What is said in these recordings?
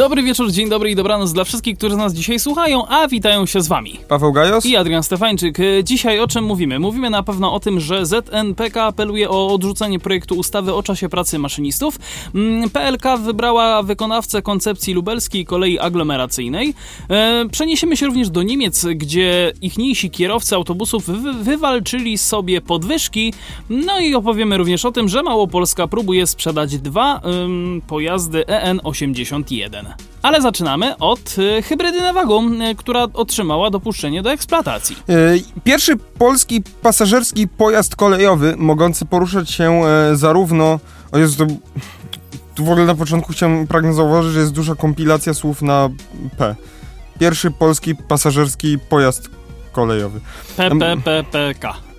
Dobry wieczór, dzień dobry i dobranoc dla wszystkich, którzy nas dzisiaj słuchają, a witają się z wami. Paweł Gajos i Adrian Stefańczyk. Y, dzisiaj o czym mówimy? Mówimy na pewno o tym, że ZNPK apeluje o odrzucenie projektu ustawy o czasie pracy maszynistów. Mm, PLK wybrała wykonawcę koncepcji lubelskiej kolei aglomeracyjnej. Y, przeniesiemy się również do Niemiec, gdzie ichniejsi kierowcy autobusów wy wywalczyli sobie podwyżki. No i opowiemy również o tym, że Małopolska próbuje sprzedać dwa ym, pojazdy EN81. Ale zaczynamy od y, hybrydy na wagon, y, która otrzymała dopuszczenie do eksploatacji. Y, pierwszy polski pasażerski pojazd kolejowy mogący poruszać się e, zarówno. O Jezu, to... Tu w ogóle na początku chciałem, pragnę zauważyć, że jest duża kompilacja słów na P. Pierwszy polski pasażerski pojazd kolejowy. PPPPK.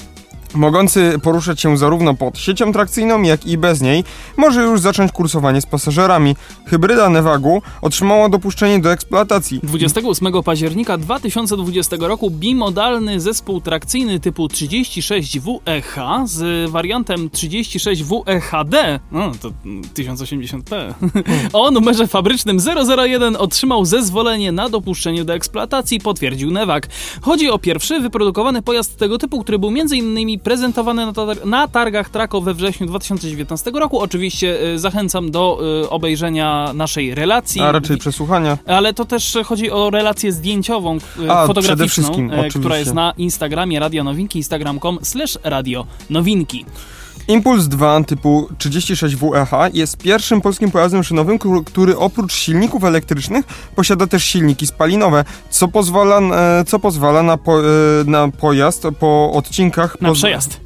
Mogący poruszać się zarówno pod siecią trakcyjną, jak i bez niej, może już zacząć kursowanie z pasażerami. Hybryda Nevagu otrzymała dopuszczenie do eksploatacji. 28 października 2020 roku bimodalny zespół trakcyjny typu 36WEH z wariantem 36WEHD, no to 1080p, o numerze fabrycznym 001 otrzymał zezwolenie na dopuszczenie do eksploatacji, potwierdził Newak. Chodzi o pierwszy wyprodukowany pojazd tego typu, który był m.in. prezentowany na, tar- na targach Trako we wrześniu 2019 roku. Oczywiście y, zachęcam do y, obejrzenia naszej relacji. A raczej przesłuchania. Ale to też chodzi o relację zdjęciową, A, fotograficzną, która jest na Instagramie Radio Nowinki, instagram.com slash radio nowinki. Impuls 2 typu 36WEH jest pierwszym polskim pojazdem szynowym, który- oprócz silników elektrycznych posiada też silniki spalinowe, co pozwala, e, co pozwala na, po, e, na pojazd po odcinkach... Na przejazd.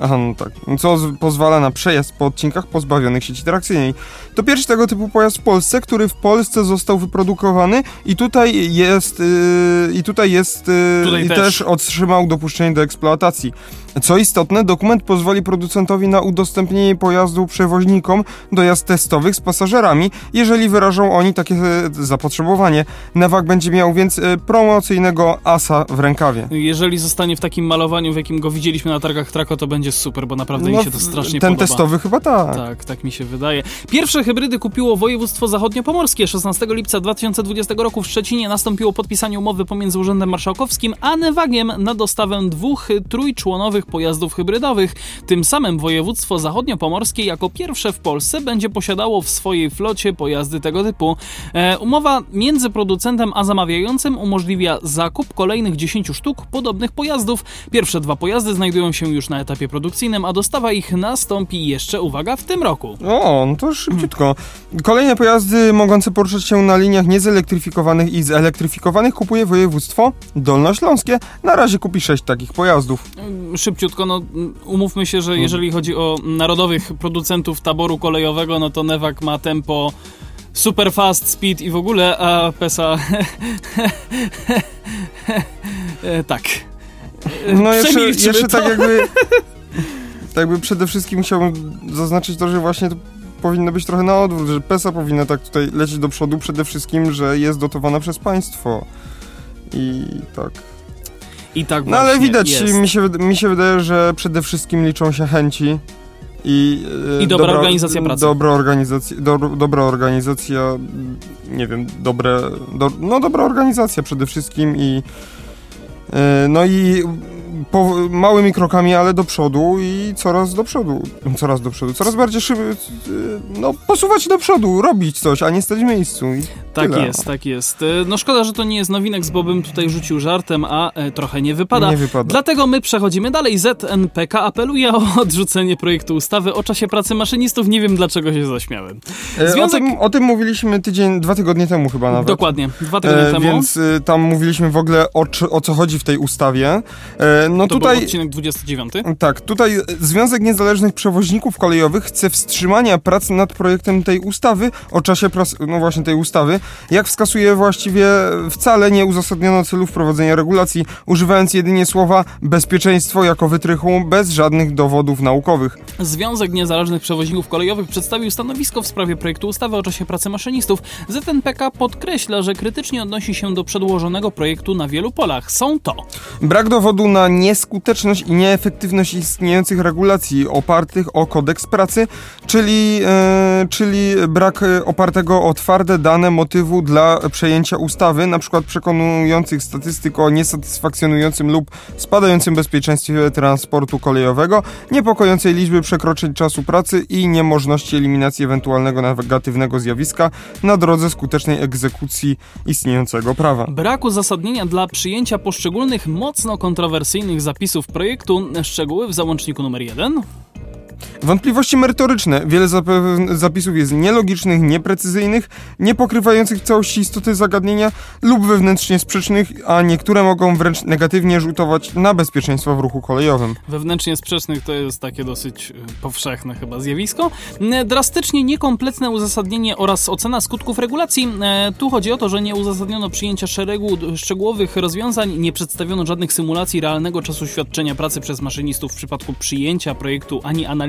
Aha, no tak. Co pozwala na przejazd po odcinkach pozbawionych sieci trakcyjnej. To pierwszy tego typu pojazd w Polsce, który w Polsce został wyprodukowany i tutaj jest yy, i tutaj jest yy, Tutaj i też. też otrzymał dopuszczenie do eksploatacji. Co istotne, dokument pozwoli producentowi na udostępnienie pojazdu przewoźnikom dojazd testowych z pasażerami, jeżeli wyrażą oni takie e, zapotrzebowanie. Newak będzie miał więc e, promocyjnego asa w rękawie. Jeżeli zostanie w takim malowaniu, w jakim go widzieliśmy na targach Trako, to będzie super, bo naprawdę mi się to strasznie ten podoba. testowy chyba tak. Tak, tak mi się wydaje. Pierwsze hybrydy kupiło województwo zachodniopomorskie. 16 lipca 2020 roku w Szczecinie nastąpiło podpisanie umowy pomiędzy Urzędem Marszałkowskim a Newagiem na dostawę dwóch trójczłonowych pojazdów hybrydowych. Tym samym województwo zachodniopomorskie jako pierwsze w Polsce będzie posiadało w swojej flocie pojazdy tego typu. E, umowa między producentem a zamawiającym umożliwia zakup kolejnych 10 sztuk podobnych pojazdów. Pierwsze dwa pojazdy znajdują się już na etapie produkcyjnym, a dostawa ich nastąpi jeszcze, uwaga, w tym roku. O, no to szybciutko. Kolejne pojazdy mogące poruszać się na liniach niezelektryfikowanych i zelektryfikowanych kupuje województwo dolnośląskie. Na razie kupi 6 takich pojazdów. Mm, Szybciutko, no mm, umówmy się, że jeżeli chodzi o narodowych producentów taboru kolejowego, no to Newak ma tempo super fast speed i w ogóle, a PESA e, tak. No jeszcze, jeszcze tak jakby... Tak jakby przede wszystkim chciałbym zaznaczyć to, że właśnie to powinno być trochę na odwrót, że PESA powinna tak tutaj lecieć do przodu przede wszystkim, że jest dotowana przez państwo. I tak. I tak No ale właśnie widać, jest. mi się, mi się wydaje, że przede wszystkim liczą się chęci i, e, I dobra organizacja pracy. Dobra organizacja, do, dobra organizacja, nie wiem, dobre, do, no dobra organizacja przede wszystkim i e, no i po, małymi krokami, ale do przodu i coraz do przodu, coraz do przodu, coraz bardziej szyby, no posuwać do przodu, robić coś, a nie stać w miejscu. Tak tyle. jest, tak jest. E, No szkoda, że to nie jest nowinek, bo bym tutaj rzucił żartem, a e, trochę nie wypada. Nie wypada. Dlatego my przechodzimy dalej. ZNPK apeluje o odrzucenie projektu ustawy o czasie pracy maszynistów. Nie wiem dlaczego się zaśmiałem. E, Związek- O, tym, o tym mówiliśmy tydzień, dwa tygodnie temu chyba nawet. Dokładnie, dwa tygodnie E, temu. Więc tam mówiliśmy w ogóle o, o co chodzi chodzi w tej ustawie. E, no to tutaj... był odcinek 29. Tak, tutaj Związek Niezależnych Przewoźników Kolejowych chce wstrzymania prac nad projektem tej ustawy o czasie prac, no właśnie tej ustawy. Jak wskazuje właściwie wcale nie uzasadniono celu wprowadzenia regulacji, używając jedynie słowa bezpieczeństwo jako wytrychu bez żadnych dowodów naukowych. Związek Niezależnych Przewoźników Kolejowych przedstawił stanowisko w sprawie projektu ustawy o czasie pracy maszynistów. ZNPK podkreśla, że krytycznie odnosi się do przedłożonego projektu na wielu polach. Są to Brak dowodu na nieskuteczność i nieefektywność istniejących regulacji opartych o kodeks pracy, czyli, e, czyli brak e, opartego o twarde dane motywu dla przejęcia ustawy, na przykład przekonujących statystyk o niesatysfakcjonującym lub spadającym bezpieczeństwie transportu kolejowego, niepokojącej liczby przekroczeń czasu pracy i niemożności eliminacji ewentualnego negatywnego zjawiska na drodze skutecznej egzekucji istniejącego prawa. brak uzasadnienia dla przyjęcia poszczególnych mocno kontrowersyjnych zapisów projektu. Szczegóły w załączniku numer 1. Wątpliwości merytoryczne. Wiele zapisów jest nielogicznych, nieprecyzyjnych, nie pokrywających całości istoty zagadnienia lub wewnętrznie sprzecznych, a niektóre mogą wręcz negatywnie rzutować na bezpieczeństwo w ruchu kolejowym. Wewnętrznie sprzecznych to jest takie dosyć y, powszechne chyba zjawisko. Drastycznie niekompletne uzasadnienie oraz ocena skutków regulacji. Tu chodzi o to, że nie uzasadniono przyjęcia szeregu szczegółowych rozwiązań, nie przedstawiono żadnych symulacji realnego czasu świadczenia pracy przez maszynistów w przypadku przyjęcia projektu ani analizy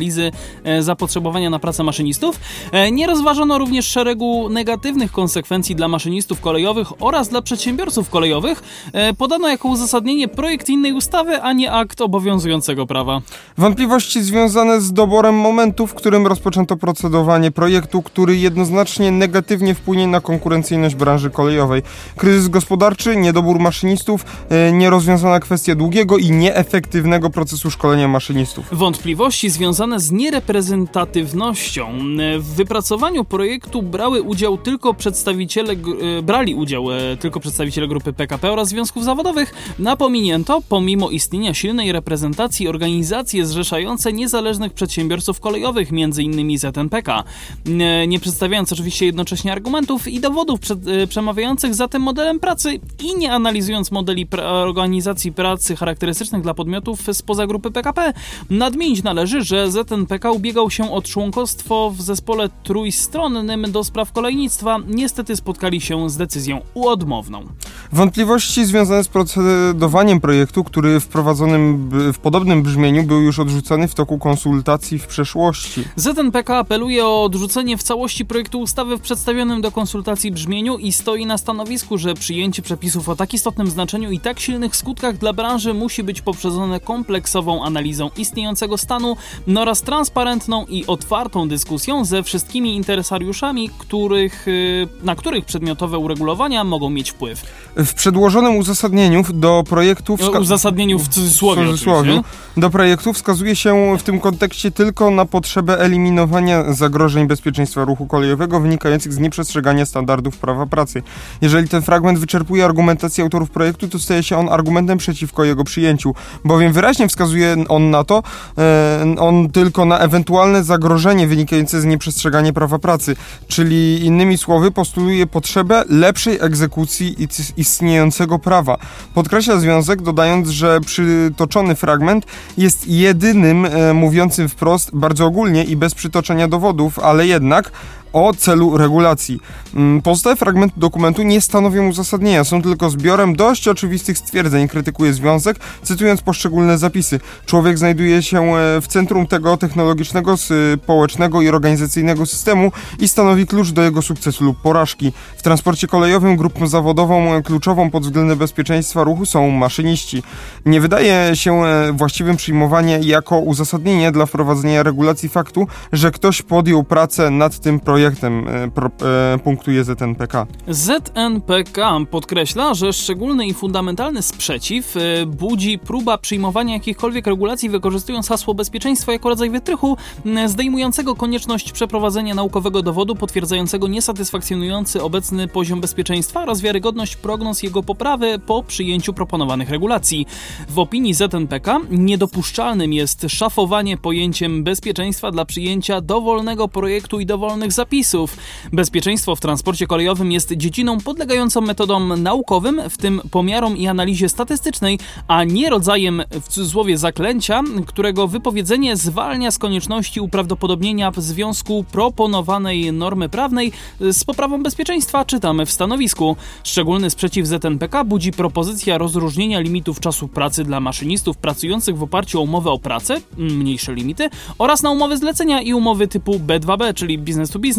e, zapotrzebowania na pracę maszynistów. E, Nie rozważono również szeregu negatywnych konsekwencji dla maszynistów kolejowych oraz dla przedsiębiorców kolejowych. E, Podano jako uzasadnienie projekt innej ustawy, a nie akt obowiązującego prawa. Wątpliwości związane z doborem momentu, w którym rozpoczęto procedowanie projektu, który jednoznacznie negatywnie wpłynie na konkurencyjność branży kolejowej. Kryzys gospodarczy, niedobór maszynistów, nierozwiązana kwestia długiego i nieefektywnego procesu szkolenia maszynistów. Wątpliwości związane z niereprezentatywnością. W wypracowaniu projektu brały udział tylko przedstawiciele, e, brali udział e, tylko przedstawiciele grupy PKP oraz związków zawodowych. Napominięto, pomimo istnienia silnej reprezentacji, organizacje zrzeszające niezależnych przedsiębiorców kolejowych, m.in. ZNPK. E, Nie przedstawiając oczywiście jednocześnie argumentów i dowodów przed, przemawiających za tym modelem pracy i nie analizując modeli organizacji pracy charakterystycznych dla podmiotów spoza grupy PKP, nadmienić należy, że ZNPK ubiegał się o członkostwo w zespole trójstronnym do spraw kolejnictwa. Niestety spotkali się z decyzją uodmowną. Wątpliwości związane z procedowaniem projektu, który wprowadzonym b- w podobnym brzmieniu był już odrzucony w toku konsultacji w przeszłości. ZNPK apeluje o odrzucenie w całości projektu ustawy w przedstawionym do konsultacji brzmieniu i stoi na stanowisku, że przyjęcie przepisów o tak istotnym znaczeniu i tak silnych skutkach dla branży musi być poprzedzone kompleksową analizą istniejącego stanu oraz transparentną i otwartą dyskusją ze wszystkimi interesariuszami, których, y, na których przedmiotowe uregulowania mogą mieć wpływ. W przedłożonym uzasadnieniu do projektu wska- uzasadnieniu w cudzysłowie, w cudzysłowie do projektu wskazuje się w tym kontekście tylko na potrzebę eliminowania zagrożeń bezpieczeństwa ruchu kolejowego wynikających z nieprzestrzegania standardów prawa pracy. Jeżeli ten fragment wyczerpuje argumentację autorów projektu, to staje się on argumentem przeciwko jego przyjęciu, bowiem wyraźnie wskazuje on na to, e, on tylko na ewentualne zagrożenie wynikające z nieprzestrzegania prawa pracy, czyli innymi słowy postuluje potrzebę lepszej egzekucji istniejącego prawa. Podkreśla związek, dodając, że przytoczony fragment jest jedynym e, mówiącym wprost, bardzo ogólnie i bez przytoczenia dowodów, ale jednak o celu regulacji. Mm, Pozostałe fragmenty dokumentu nie stanowią uzasadnienia, są tylko zbiorem dość oczywistych stwierdzeń, krytykuje związek, cytując poszczególne zapisy. Człowiek znajduje się e, w centrum tego technologicznego, społecznego i organizacyjnego systemu i stanowi klucz do jego sukcesu lub porażki. W transporcie kolejowym grupą zawodową e, kluczową pod względem bezpieczeństwa ruchu są maszyniści. Nie wydaje się e, właściwym przyjmowanie jako uzasadnienie dla wprowadzenia regulacji faktu, że ktoś podjął pracę nad tym projektem, e, pro, e, punktuje ZNPK. ZNPK podkreśla, że szczególny i fundamentalny sprzeciw e, budzi próba przyjmowania jakichkolwiek regulacji wykorzystując hasło bezpieczeństwa jako rodzaj wytrychu, zdejmującego konieczność przeprowadzenia naukowego dowodu potwierdzającego niesatysfakcjonujący obecny poziom bezpieczeństwa oraz wiarygodność prognoz jego poprawy po przyjęciu proponowanych regulacji. W opinii ZNPK niedopuszczalnym jest szafowanie pojęciem bezpieczeństwa dla przyjęcia dowolnego projektu i dowolnych zapisów zapisów. Bezpieczeństwo w transporcie kolejowym jest dziedziną podlegającą metodom naukowym, w tym pomiarom i analizie statystycznej, a nie rodzajem w cudzysłowie zaklęcia, którego wypowiedzenie zwalnia z konieczności uprawdopodobnienia w związku proponowanej normy prawnej z poprawą bezpieczeństwa, czytamy w stanowisku. Szczególny sprzeciw ZNPK budzi propozycja rozróżnienia limitów czasu pracy dla maszynistów pracujących w oparciu o umowę o pracę, mniejsze limity, oraz na umowy zlecenia i umowy typu B2B, czyli business to business,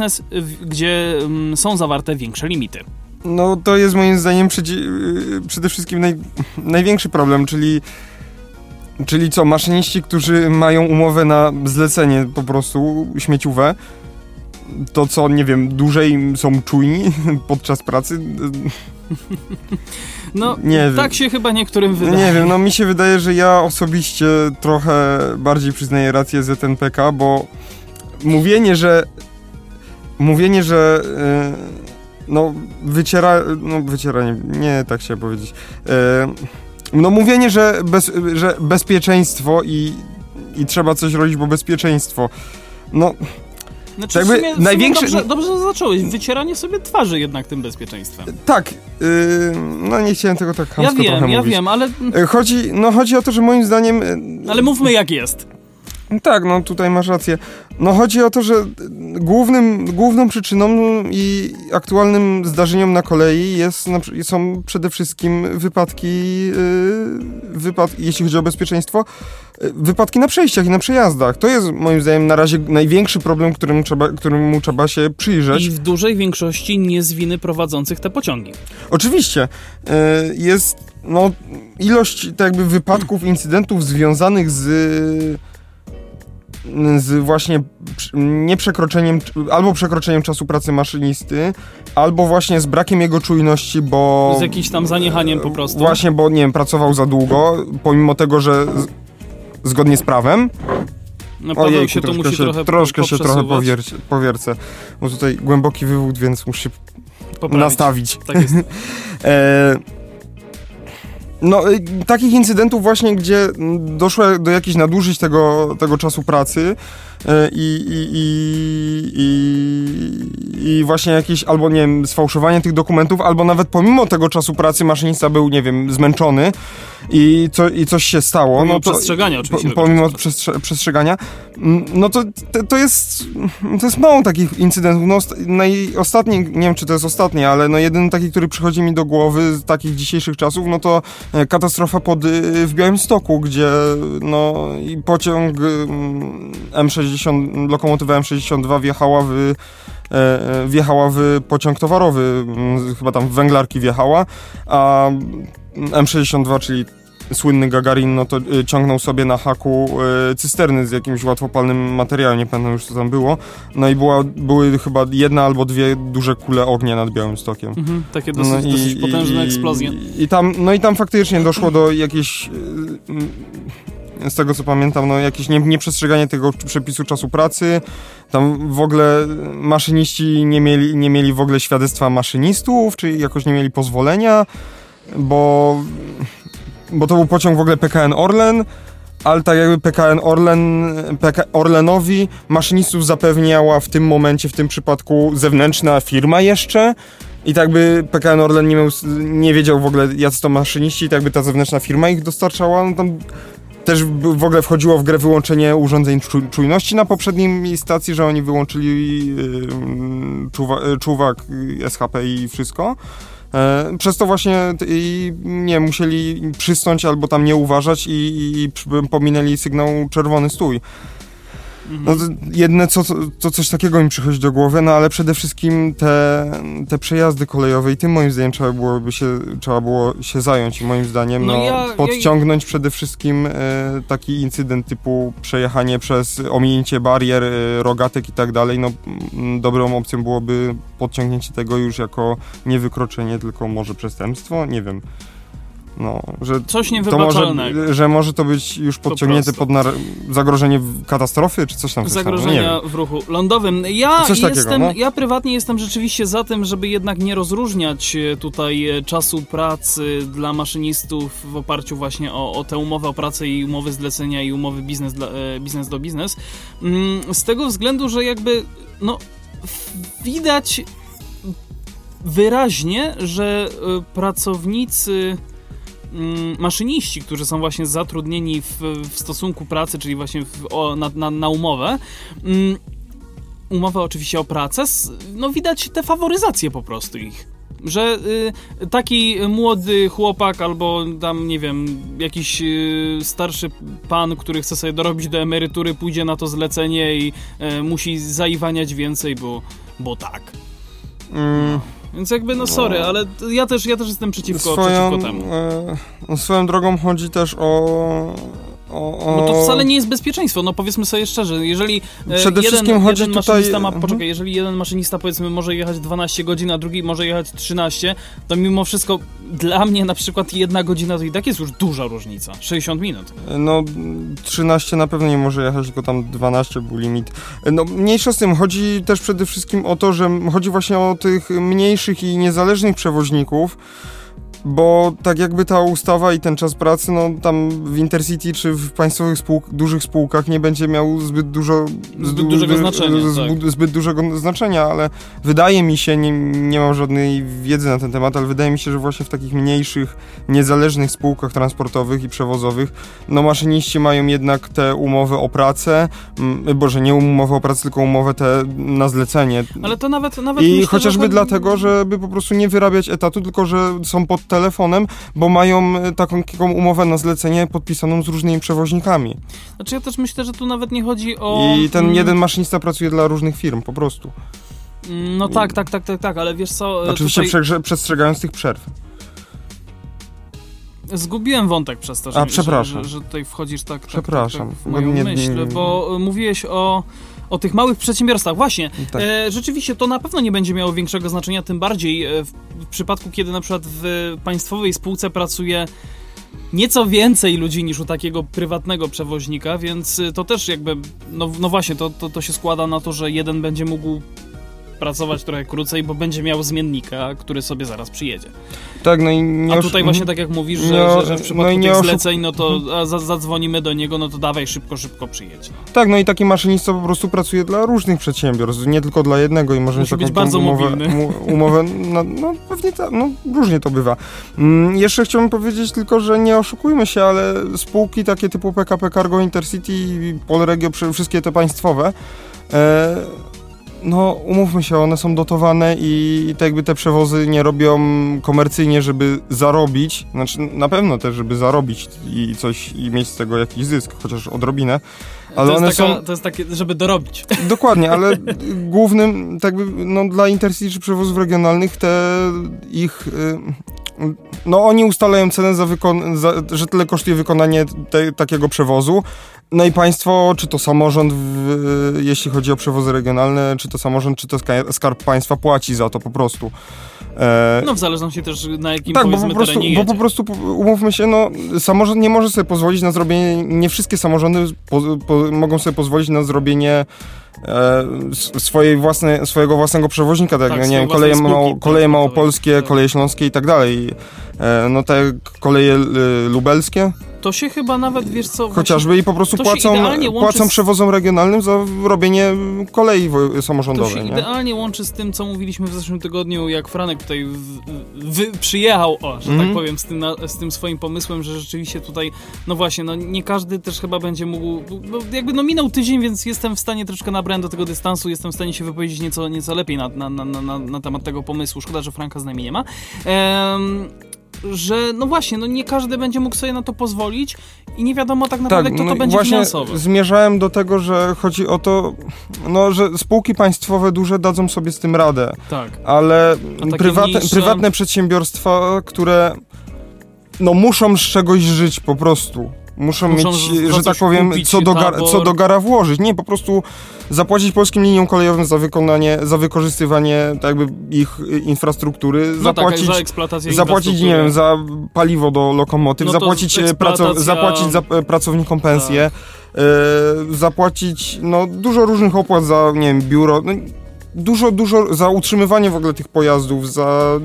gdzie mm, są zawarte większe limity. No to jest moim zdaniem przede wszystkim naj, największy problem, czyli Czyli co, maszyniści, którzy mają umowę na zlecenie po prostu śmieciuwe, to co, nie wiem, dłużej są czujni podczas pracy? No, nie tak wiem. się chyba niektórym wydaje. Nie wiem, no mi się wydaje, że ja osobiście trochę bardziej przyznaję rację ZNPK, bo mówienie, że mówienie, że yy, no wyciera, no wycieranie, nie tak się powiedzieć, yy, no mówienie, że, bez, że bezpieczeństwo i, i trzeba coś robić, bo bezpieczeństwo, no... Znaczy, w sumie, największy... dobrze, dobrze zacząłeś. Wycieranie sobie twarzy jednak tym bezpieczeństwem. Tak. Yy, no nie chciałem tego tak Ja wiem, ja mówić. wiem, ale... Y, chodzi, no chodzi o to, że moim zdaniem... Ale mówmy jak jest. Tak, no tutaj masz rację. No chodzi o to, że głównym, główną przyczyną i aktualnym zdarzeniem na kolei jest, są przede wszystkim wypadki, yy, wypad, jeśli chodzi o bezpieczeństwo, yy, wypadki na przejściach i na przejazdach. To jest moim zdaniem na razie największy problem, którym trzeba, któremu trzeba się przyjrzeć. I w dużej większości nie z winy prowadzących te pociągi. Oczywiście. Yy, jest no, ilość tak jakby wypadków, incydentów związanych z z właśnie nieprzekroczeniem, albo przekroczeniem czasu pracy maszynisty, albo właśnie z brakiem jego czujności, bo... Z jakimś tam zaniechaniem po prostu. Właśnie, bo nie wiem, pracował za długo, pomimo tego, że zgodnie z prawem. No Ojejku, się to musi się, trochę Troszkę się trochę powiercę, powiercę, bo tutaj głęboki wywód, więc muszę Poprawić. nastawić. Tak jest. e, no, y, takich incydentów właśnie, gdzie doszło do jakichś nadużyć tego, tego czasu pracy, i, i, i, i, właśnie jakieś albo, nie wiem, sfałszowanie tych dokumentów, albo nawet pomimo tego czasu pracy maszynista był, nie wiem, zmęczony i, co, i coś się stało. Pomimo no to, przestrzegania oczywiście. Po, pomimo przestrze przestrzegania, no to, to jest to jest mało takich incydentów. No, ostatni, nie wiem czy to jest ostatni, ale no jeden taki, który przychodzi mi do głowy z takich dzisiejszych czasów, no to e, katastrofa pod, w Białymstoku, gdzie no i pociąg M60 60, lokomotywa M62 wjechała w, e, e, wjechała w pociąg towarowy, chyba tam w węglarki wjechała, a M62, czyli słynny Gagarin, no to y, ciągnął sobie na haku cysterny z jakimś łatwopalnym materiałem, nie pamiętam już co tam było. No i była, były chyba jedna albo dwie duże kule ognia nad Białym Stokiem. Mhm, takie dosyć, no i, dosyć potężne i, eksplozje. I, tam, no i tam faktycznie doszło do jakiejś z tego co pamiętam, no jakieś nie, nieprzestrzeganie tego przepisu czasu pracy. Tam w ogóle maszyniści nie mieli, nie mieli w ogóle świadectwa maszynistów, czy jakoś nie mieli pozwolenia, bo, bo to był pociąg w ogóle PKN Orlen, ale tak jakby PKN Orlen, PK, Orlenowi maszynistów zapewniała w tym momencie, w tym przypadku zewnętrzna firma jeszcze, i tak by PKN Orlen nie, miał, nie wiedział w ogóle, jacy to maszyniści, i tak by ta zewnętrzna firma ich dostarczała. No tam też w ogóle wchodziło w grę wyłączenie urządzeń czujności na poprzedniej stacji, że oni wyłączyli y, czuwak, SHP i wszystko. E, przez to właśnie nie musieli przystąć albo tam nie uważać i, i, i pominęli sygnał czerwony stój. No, jedne, co, co coś takiego mi przychodzi do głowy, no ale przede wszystkim te, te przejazdy kolejowe i tym moim zdaniem trzeba byłoby się, trzeba było się zająć i moim zdaniem no, no ja, podciągnąć ja... przede wszystkim e, taki incydent typu przejechanie przez ominięcie barier, e, rogatek i tak dalej, no dobrą opcją byłoby podciągnięcie tego już jako nie wykroczenie, tylko może przestępstwo, nie wiem. No, że Coś niewybaczalnego. Może, że może to być już podciągnięte pod zagrożenie katastrofy, czy coś tam. Zagrożenia w ruchu lądowym. Ja, coś jestem, takiego, no? ja prywatnie jestem rzeczywiście za tym, żeby jednak nie rozróżniać e, tutaj e, czasu pracy dla maszynistów w oparciu właśnie o, o tę umowę o pracę i umowy zlecenia i umowy biznes, dla, e, biznes do biznes. Mm, z tego względu, że jakby no widać wyraźnie, że pracownicy maszyniści, którzy są właśnie zatrudnieni w, w stosunku pracy, czyli właśnie w, o, na, na, na, umowę, mm, umowę oczywiście o pracę, no widać te faworyzacje po prostu ich. Że y, taki młody chłopak albo tam, nie wiem, jakiś y, starszy pan, który chce sobie dorobić do emerytury, pójdzie na to zlecenie i y, musi zaiwaniać więcej, bo, bo tak. Mm. Więc jakby, no sorry, no. ale ja też, ja też jestem przeciwko, swoją, przeciwko temu. E, swoją drogą chodzi też o o, o... No to wcale nie jest bezpieczeństwo, no powiedzmy sobie szczerze, jeżeli e, Przede jeden, wszystkim chodzi jeden tutaj... maszynista ma, mhm. poczekaj, jeżeli jeden maszynista powiedzmy może jechać 12 godzin, a drugi może jechać 13, to mimo wszystko dla mnie na przykład jedna godzina to i tak jest już duża różnica, 60 minut. No 13 na pewno nie może jechać, tylko tam 12 był limit. No mniejsza z tym, chodzi też przede wszystkim o to, że chodzi właśnie o tych mniejszych i niezależnych przewoźników, bo tak jakby ta ustawa i ten czas pracy, no tam w Intercity czy w państwowych spółk, dużych spółkach nie będzie miał zbyt dużo... Zbyt dużego znaczenia, tak. Zbyt dużego znaczenia, ale wydaje mi się, nie, nie mam żadnej wiedzy na ten temat, ale wydaje mi się, że właśnie w takich mniejszych, niezależnych spółkach transportowych i przewozowych, no maszyniści mają jednak te umowy o pracę, boże, nie umowy o pracę, tylko umowę te na zlecenie. Ale to nawet... nawet I myślę, chociażby że... dlatego, żeby po prostu nie wyrabiać etatu, tylko że są pod telefonem, bo mają e, taką, taką umowę na zlecenie podpisaną z różnymi przewoźnikami. Znaczy ja też myślę, że tu nawet nie chodzi o... I ten mm. jeden maszynista pracuje dla różnych firm, po prostu. No tak, tak, tak, tak, tak, ale wiesz co... E, Oczywiście tutaj... przestrzegając tych przerw. Zgubiłem wątek przez to, że, A, przepraszam. Że, że, że tutaj wchodzisz tak, tak, przepraszam. Tak, tak w moją nie, myśl, nie, nie, bo mówiłeś o o tych małych przedsiębiorstwach. Właśnie, tak. e, rzeczywiście to na pewno nie będzie miało większego znaczenia, tym bardziej e, w, w przypadku, kiedy na przykład w państwowej spółce pracuje nieco więcej ludzi niż u takiego prywatnego przewoźnika, więc to też jakby, no, no właśnie, to, to, to się składa na to, że jeden będzie mógł pracować trochę krócej, bo będzie miał zmiennika, który sobie zaraz przyjedzie. Tak, no i nie A tutaj właśnie tak jak mówisz, że, nie, że, że w przypadku no tych zleceń, no to za, zadzwonimy do niego, no to dawaj szybko, szybko przyjedź. Tak, no i taki maszynista po prostu pracuje dla różnych przedsiębiorstw, nie tylko dla jednego i może mieć taką być bardzo umowę, umowę no, no pewnie tak, no różnie to bywa. Mm, jeszcze chciałbym powiedzieć tylko, że nie oszukujmy się, ale spółki takie typu PKP Cargo Intercity, Polregio, wszystkie te państwowe, e, no umówmy się, one są dotowane i tak jakby te przewozy nie robią komercyjnie, żeby zarobić, znaczy na pewno też, żeby zarobić i coś i mieć z tego jakiś zysk, chociaż odrobinę. Ale to, jest one taka, są... to jest takie, żeby dorobić. Dokładnie, ale głównym, tak by, no dla Intercity czy przewozów regionalnych te ich... No oni ustalają cenę za, za że tyle kosztuje wykonanie te, takiego przewozu, no i państwo, czy to samorząd, w, jeśli chodzi o przewozy regionalne, czy to samorząd, czy to skarb państwa płaci za to po prostu. E... No w zależności też na jakim tak, bo po prostu, bo po prostu umówmy się, no samorząd nie może sobie pozwolić na zrobienie, nie wszystkie samorządy po, po, mogą sobie pozwolić na zrobienie e, swojej własne, swojego własnego przewoźnika, tak, tak nie wiem, koleje, mało, koleje tak, małopolskie, tak. koleje śląskie i tak dalej. E, no te koleje y, lubelskie, to się chyba nawet, wiesz co... Chociażby i po prostu płacą, płacą z... przewozom regionalnym za robienie kolei samorządowej. To się nie? idealnie łączy z tym, co mówiliśmy w zeszłym tygodniu, jak Franek tutaj w, w, przyjechał, o, że mm. tak mhm. powiem, z tym, na, z tym swoim pomysłem, że rzeczywiście tutaj, no właśnie, no nie każdy też chyba będzie mógł, no jakby no minął tydzień, więc jestem w stanie troszkę nabrać do tego dystansu, jestem w stanie się wypowiedzieć nieco, nieco lepiej na, na, na, na, na temat tego pomysłu. Szkoda, że Franka z nami nie ma. Ehm, że no właśnie, no nie każdy będzie mógł sobie na to pozwolić i nie wiadomo tak naprawdę, tak, kto no to będzie właśnie finansowo. Zmierzałem do tego, że chodzi o to, no, że spółki państwowe duże dadzą sobie z tym radę. Tak. Ale prywatne, prywatne przedsiębiorstwa, które no muszą z czegoś żyć po prostu. Muszą, Muszą mieć, że tak powiem, co do, gar, co do gara włożyć. Nie, po prostu zapłacić polskim liniom kolejowym za wykonanie, za wykorzystywanie tak jakby ich infrastruktury, no zapłacić, tak, za eksploatację zapłacić, nie wiem, za paliwo do lokomotyw, no zapłacić, e, praco, zapłacić za e, pracownikom pensję, tak. e, zapłacić no, dużo różnych opłat za, nie wiem, biuro, no, dużo, dużo za utrzymywanie w ogóle tych pojazdów, za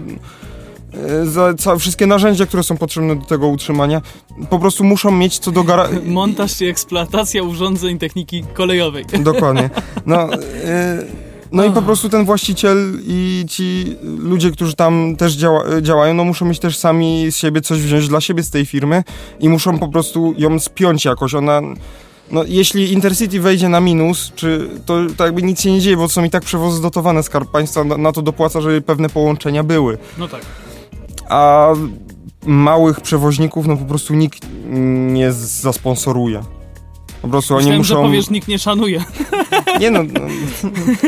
E, za całe, wszystkie narzędzia, które są potrzebne do tego utrzymania, po prostu muszą mieć co do gara... Montaż i eksploatacja urządzeń techniki kolejowej. Dokładnie. No, yy, No i po prostu ten właściciel i ci ludzie, którzy tam też działa, działają, no muszą mieć też sami z siebie coś wziąć dla siebie z tej firmy i muszą po prostu ją spiąć jakoś. Ona, no jeśli Intercity wejdzie na minus, czy to, to jakby nic się nie dzieje, bo są i tak przewozy dotowane, Skarb Państwa na, na to dopłaca, żeby pewne połączenia były. No tak. A małych przewoźników, no po prostu nikt nie zasponsoruje. Po prostu oni Myślałem, muszą... że powiesz, nikt nie szanuje. Nie no... no.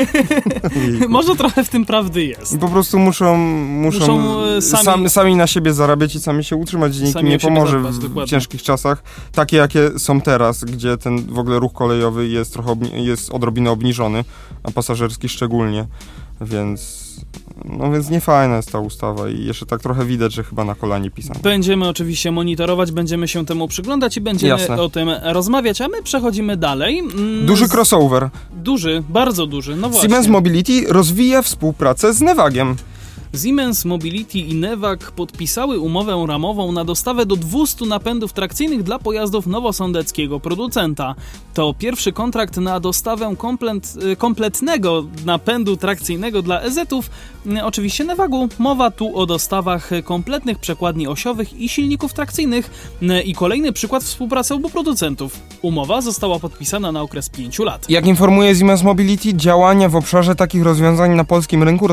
Może trochę w tym prawdy jest. Po prostu muszą, muszą, Muszą, e, sami- sami... Sami, na siebie zarabiać i sami się utrzymać. Nikt Sami nie pomoże zadbać, w, w dokładnie. ciężkich czasach, takie jakie są teraz, gdzie ten w ogóle ruch kolejowy jest trochę obni- jest odrobinę obniżony, a pasażerski szczególnie, więc no więc niefajna jest ta ustawa i jeszcze tak trochę widać, że chyba na kolanie pisane. Będziemy oczywiście monitorować, będziemy się temu przyglądać i będziemy Jasne. o tym rozmawiać, a my przechodzimy dalej. Mm, Duży crossover. Duży, bardzo duży, no właśnie. Siemens Mobility rozwija współpracę z Nevagiem. Siemens Mobility i Nevag podpisały umowę ramową na dostawę do 200 napędów trakcyjnych dla pojazdów nowosądeckiego producenta. To pierwszy kontrakt na dostawę komplet, y, kompletnego napędu trakcyjnego dla EZ-ów, y, oczywiście Nevagu. Mowa tu o dostawach kompletnych przekładni osiowych i silników trakcyjnych y, i kolejny przykład współpracy obu producentów. Umowa została podpisana na okres 5 lat. Jak informuje Siemens Mobility, działania w obszarze takich rozwiązań na polskim rynku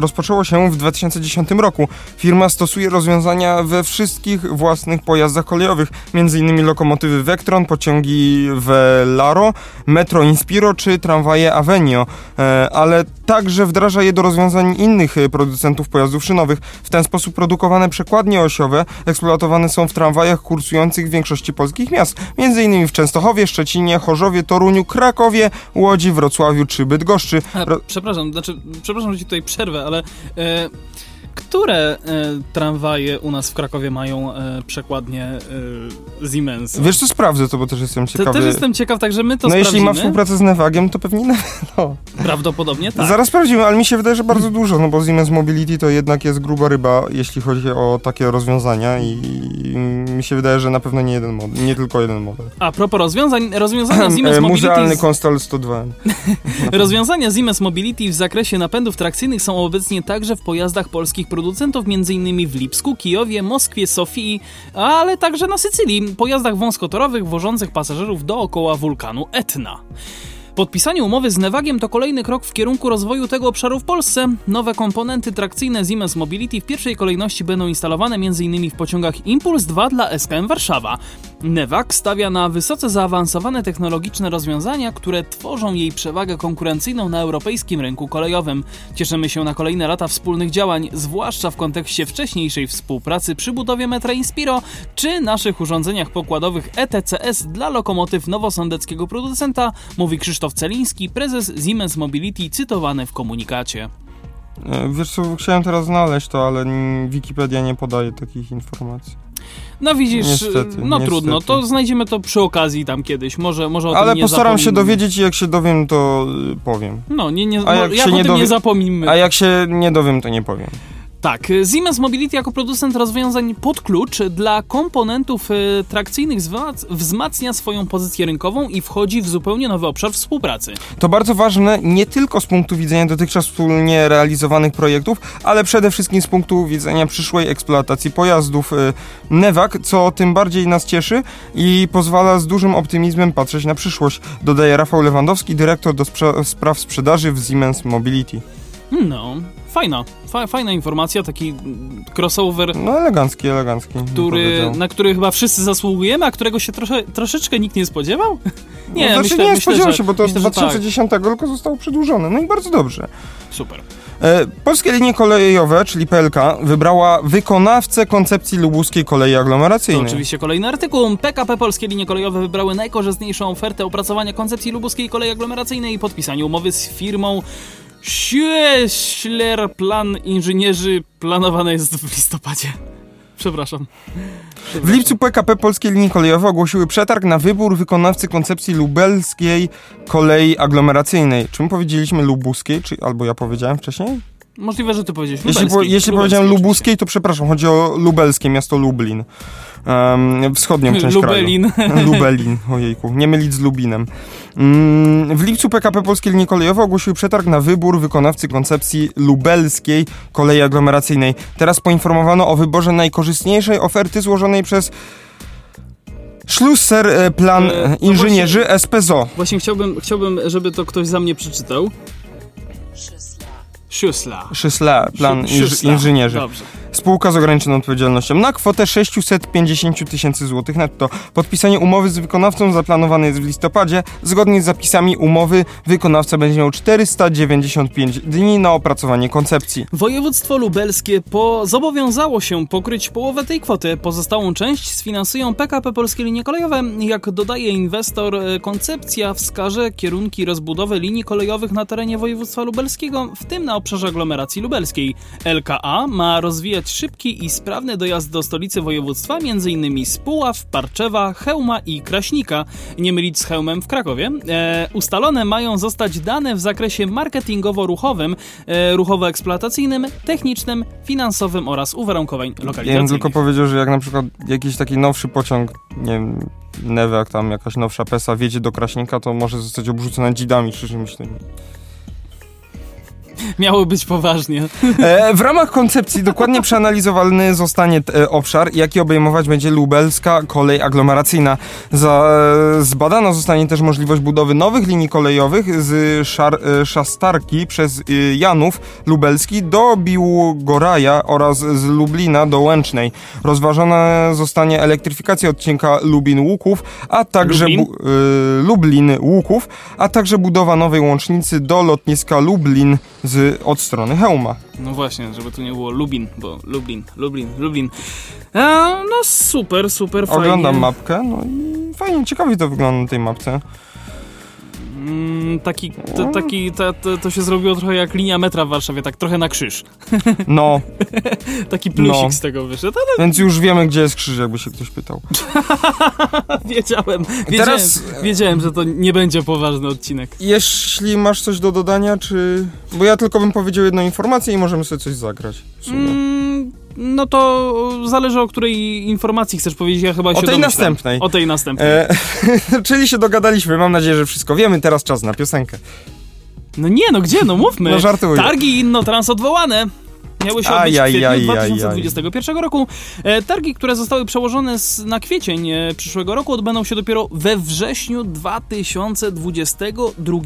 rozpoczęło się w 2010 roku. Firma stosuje rozwiązania we wszystkich własnych pojazdach kolejowych, m.in. lokomotywy Vectron, pociągi Velaro, Metro Inspiro czy tramwaje Avenio, e, ale także wdraża je do rozwiązań innych e, producentów pojazdów szynowych. W ten sposób produkowane przekładnie osiowe eksploatowane są w tramwajach kursujących w większości polskich miast, m.in. w Częstochowie, Szczecinie, Chorzowie, Toruniu, Krakowie, Łodzi, Wrocławiu czy Bydgoszczy. A, Ro- przepraszam, znaczy, przepraszam, że ci tutaj przerwę, ale e, które e, tramwaje u nas w Krakowie mają e, przekładnie e, Siemens? Wiesz co, sprawdzę to, bo też jestem Te, ciekawy. też jestem ciekaw, także my to no jeśli ma sprawdzimy. współpracę z Nevagiem, to pewnie... No. Prawdopodobnie tak. Zaraz sprawdzimy, ale mi się wydaje, że bardzo dużo, no bo Siemens Mobility to jednak jest gruba ryba, jeśli chodzi o takie rozwiązania i, i mi się wydaje, że na pewno nie jeden model, nie tylko jeden model. A propos rozwiązań, rozwiązania Siemens Mobility... Muzealny z- Konstal 102. Rozwiązania Siemens Mobility w zakresie napędów trakcyjnych są obecnie także w pojazdach polskich producentów, m.in. w Lipsku, Kijowie, Moskwie, Sofii, ale także na Sycylii, pojazdach wąskotorowych wożących pasażerów dookoła wulkanu Etna. Podpisanie umowy z Nevagiem to kolejny krok w kierunku rozwoju tego obszaru w Polsce. Nowe komponenty trakcyjne Siemens Mobility w pierwszej kolejności będą instalowane m.in. w pociągach Impuls 2 dla SKM Warszawa. Nevag stawia na wysoce zaawansowane technologiczne rozwiązania, które tworzą jej przewagę konkurencyjną na europejskim rynku kolejowym. Cieszymy się na kolejne lata wspólnych działań, zwłaszcza w kontekście wcześniejszej współpracy przy budowie metra Inspiro czy naszych urządzeniach pokładowych ETCS dla lokomotyw nowosądeckiego producenta, mówi Krzysztof Celiński, prezes Siemens Mobility, cytowany w komunikacie. E, Wiesz co, chciałem teraz znaleźć to, ale Wikipedia nie podaje takich informacji. No widzisz, Niestety, no niestety. trudno, to znajdziemy to przy okazji tam kiedyś, może, może o Ale postaram się zapomnimy. dowiedzieć i jak się dowiem, to y, powiem. No, nie, nie, A no, jak jak się nie tym nie dowie- zapomnimy. A jak się nie dowiem, to nie powiem. Tak, Siemens Mobility jako producent rozwiązań pod klucz dla komponentów e, trakcyjnych wzmac- wzmacnia swoją pozycję rynkową i wchodzi w zupełnie nowy obszar współpracy. To bardzo ważne nie tylko z punktu widzenia dotychczas wspólnie realizowanych projektów, ale przede wszystkim z punktu widzenia przyszłej eksploatacji pojazdów. Y, Nevak, co tym bardziej nas cieszy i pozwala z dużym optymizmem patrzeć na przyszłość, dodaje Rafał Lewandowski, dyrektor do sprze- spraw sprzedaży w Siemens Mobility. No, fajna, fa fajna informacja, taki crossover, No elegancki, elegancki. który, na który chyba wszyscy zasługujemy, a którego się trosze, troszeczkę nikt nie spodziewał? Nie, no, znaczy, myślę, nie myślę, spodziewał że, się, bo to myślę, z że tak. 2010 tylko zostało przedłużone. No i bardzo dobrze. Super. E, Polskie linie kolejowe, czyli PLK, wybrała wykonawcę koncepcji lubuskiej kolei To aglomeracyjnej. oczywiście kolejny artykuł. PKP Polskie Linie Kolejowe wybrały najkorzystniejszą ofertę opracowania koncepcji lubuskiej kolei aglomeracyjnej i podpisania umowy z firmą Schüessler Plan Inżynierzy planowane jest w listopadzie. Przepraszam. W lipcu PKP Polskie Linie Kolejowe ogłosiły przetarg na wybór wykonawcy koncepcji lubelskiej kolei aglomeracyjnej. Czy my powiedzieliśmy lubuskiej, czy albo ja powiedziałem wcześniej? Możliwe, że ty powiedziałeś Jeśli, po, jeśli powiedziałem lubuskiej, to przepraszam, chodzi o lubelskie miasto Lublin. Um, wschodnią część Lubelin. kraju. Lubelin, ojejku, nie mylić z Lubinem. Mm, w lipcu PKP Polskie Linie Kolejowe ogłosiły przetarg na wybór wykonawcy koncepcji lubelskiej kolei aglomeracyjnej. Teraz poinformowano o wyborze najkorzystniejszej oferty złożonej przez Schlusser e, Plan E, no Inżynierzy SPZO. Właśnie chciałbym, chciałbym, żeby to ktoś za mnie przeczytał. Szusla. Schlusser Plan inż. Inżynierzy. Dobrze. Spółka z ograniczoną odpowiedzialnością na kwotę 650 tysięcy złotych netto. Podpisanie umowy z wykonawcą zaplanowane jest w listopadzie. Zgodnie z zapisami umowy wykonawca będzie miał 495 dni na opracowanie koncepcji. Województwo lubelskie po... zobowiązało się pokryć połowę tej kwoty. Pozostałą część sfinansują PKP Polskie Linie Kolejowe. Jak dodaje inwestor, e, koncepcja wskaże kierunki rozbudowy linii kolejowych na terenie województwa lubelskiego, w tym na obszarze aglomeracji lubelskiej. LKA ma rozwijać szybki i sprawny dojazd do stolicy województwa, m.in. z Puław, Parczewa, Chełma i Kraśnika. Nie mylić z Chełmem w Krakowie. E, ustalone mają zostać dane w zakresie marketingowo-ruchowym, e, ruchowo-eksploatacyjnym, technicznym, finansowym oraz uwarunkowań Ja bym lokalizacyjnych. tylko powiedział, że jak na przykład jakiś taki nowszy pociąg, nie wiem, Newek, tam jakaś nowsza PESA wjedzie do Kraśnika, to może zostać obrzucona dzidami tym. Miało być poważnie. E, w ramach koncepcji dokładnie przeanalizowany zostanie e, obszar, jaki obejmować będzie lubelska kolej aglomeracyjna. Za, e, zbadana zostanie też możliwość budowy nowych linii kolejowych z szar, e, Szastarki przez e, Janów Lubelski do Biłgoraja oraz z Lublina do Łęcznej. Rozważona zostanie elektryfikacja odcinka Lubin-Łuków, a także Lublin? e, Lublin-Łuków, a także budowa nowej łącznicy do lotniska Lublin z, od strony Hełma. No właśnie, żeby tu nie było Lubin, bo Lublin, Lublin, Lublin. E, no super, super, fajnie. Oglądam mapkę, no i fajnie, ciekawie to wygląda na tej mapce. Mm, taki, to, taki to, to, to się zrobiło trochę jak linia metra w Warszawie, tak trochę na krzyż. No, Taki plusik No. z tego wyszedł, ale więc już wiemy, gdzie jest krzyż, jakby się ktoś pytał. wiedziałem, wiedziałem, Teraz- wiedziałem, że to nie będzie poważny odcinek. Jeśli masz coś do dodania, czy... Bo ja tylko bym powiedział jedną informację i możemy sobie coś zagrać. Mm, no to zależy o której informacji chcesz powiedzieć, ja chyba O się tej domyślam. następnej. O tej następnej. E, czyli się dogadaliśmy, mam nadzieję, że wszystko wiemy. Teraz czas na piosenkę. No nie, no gdzie, no mówmy. No żartuję. Targi Innotrans odwołane. Miały się odbyć Aj, w aj, aj, kwietniu aj, aj. 2021 roku. E, targi, które zostały przełożone na kwiecień e, przyszłego roku, odbędą się dopiero we wrześniu 2022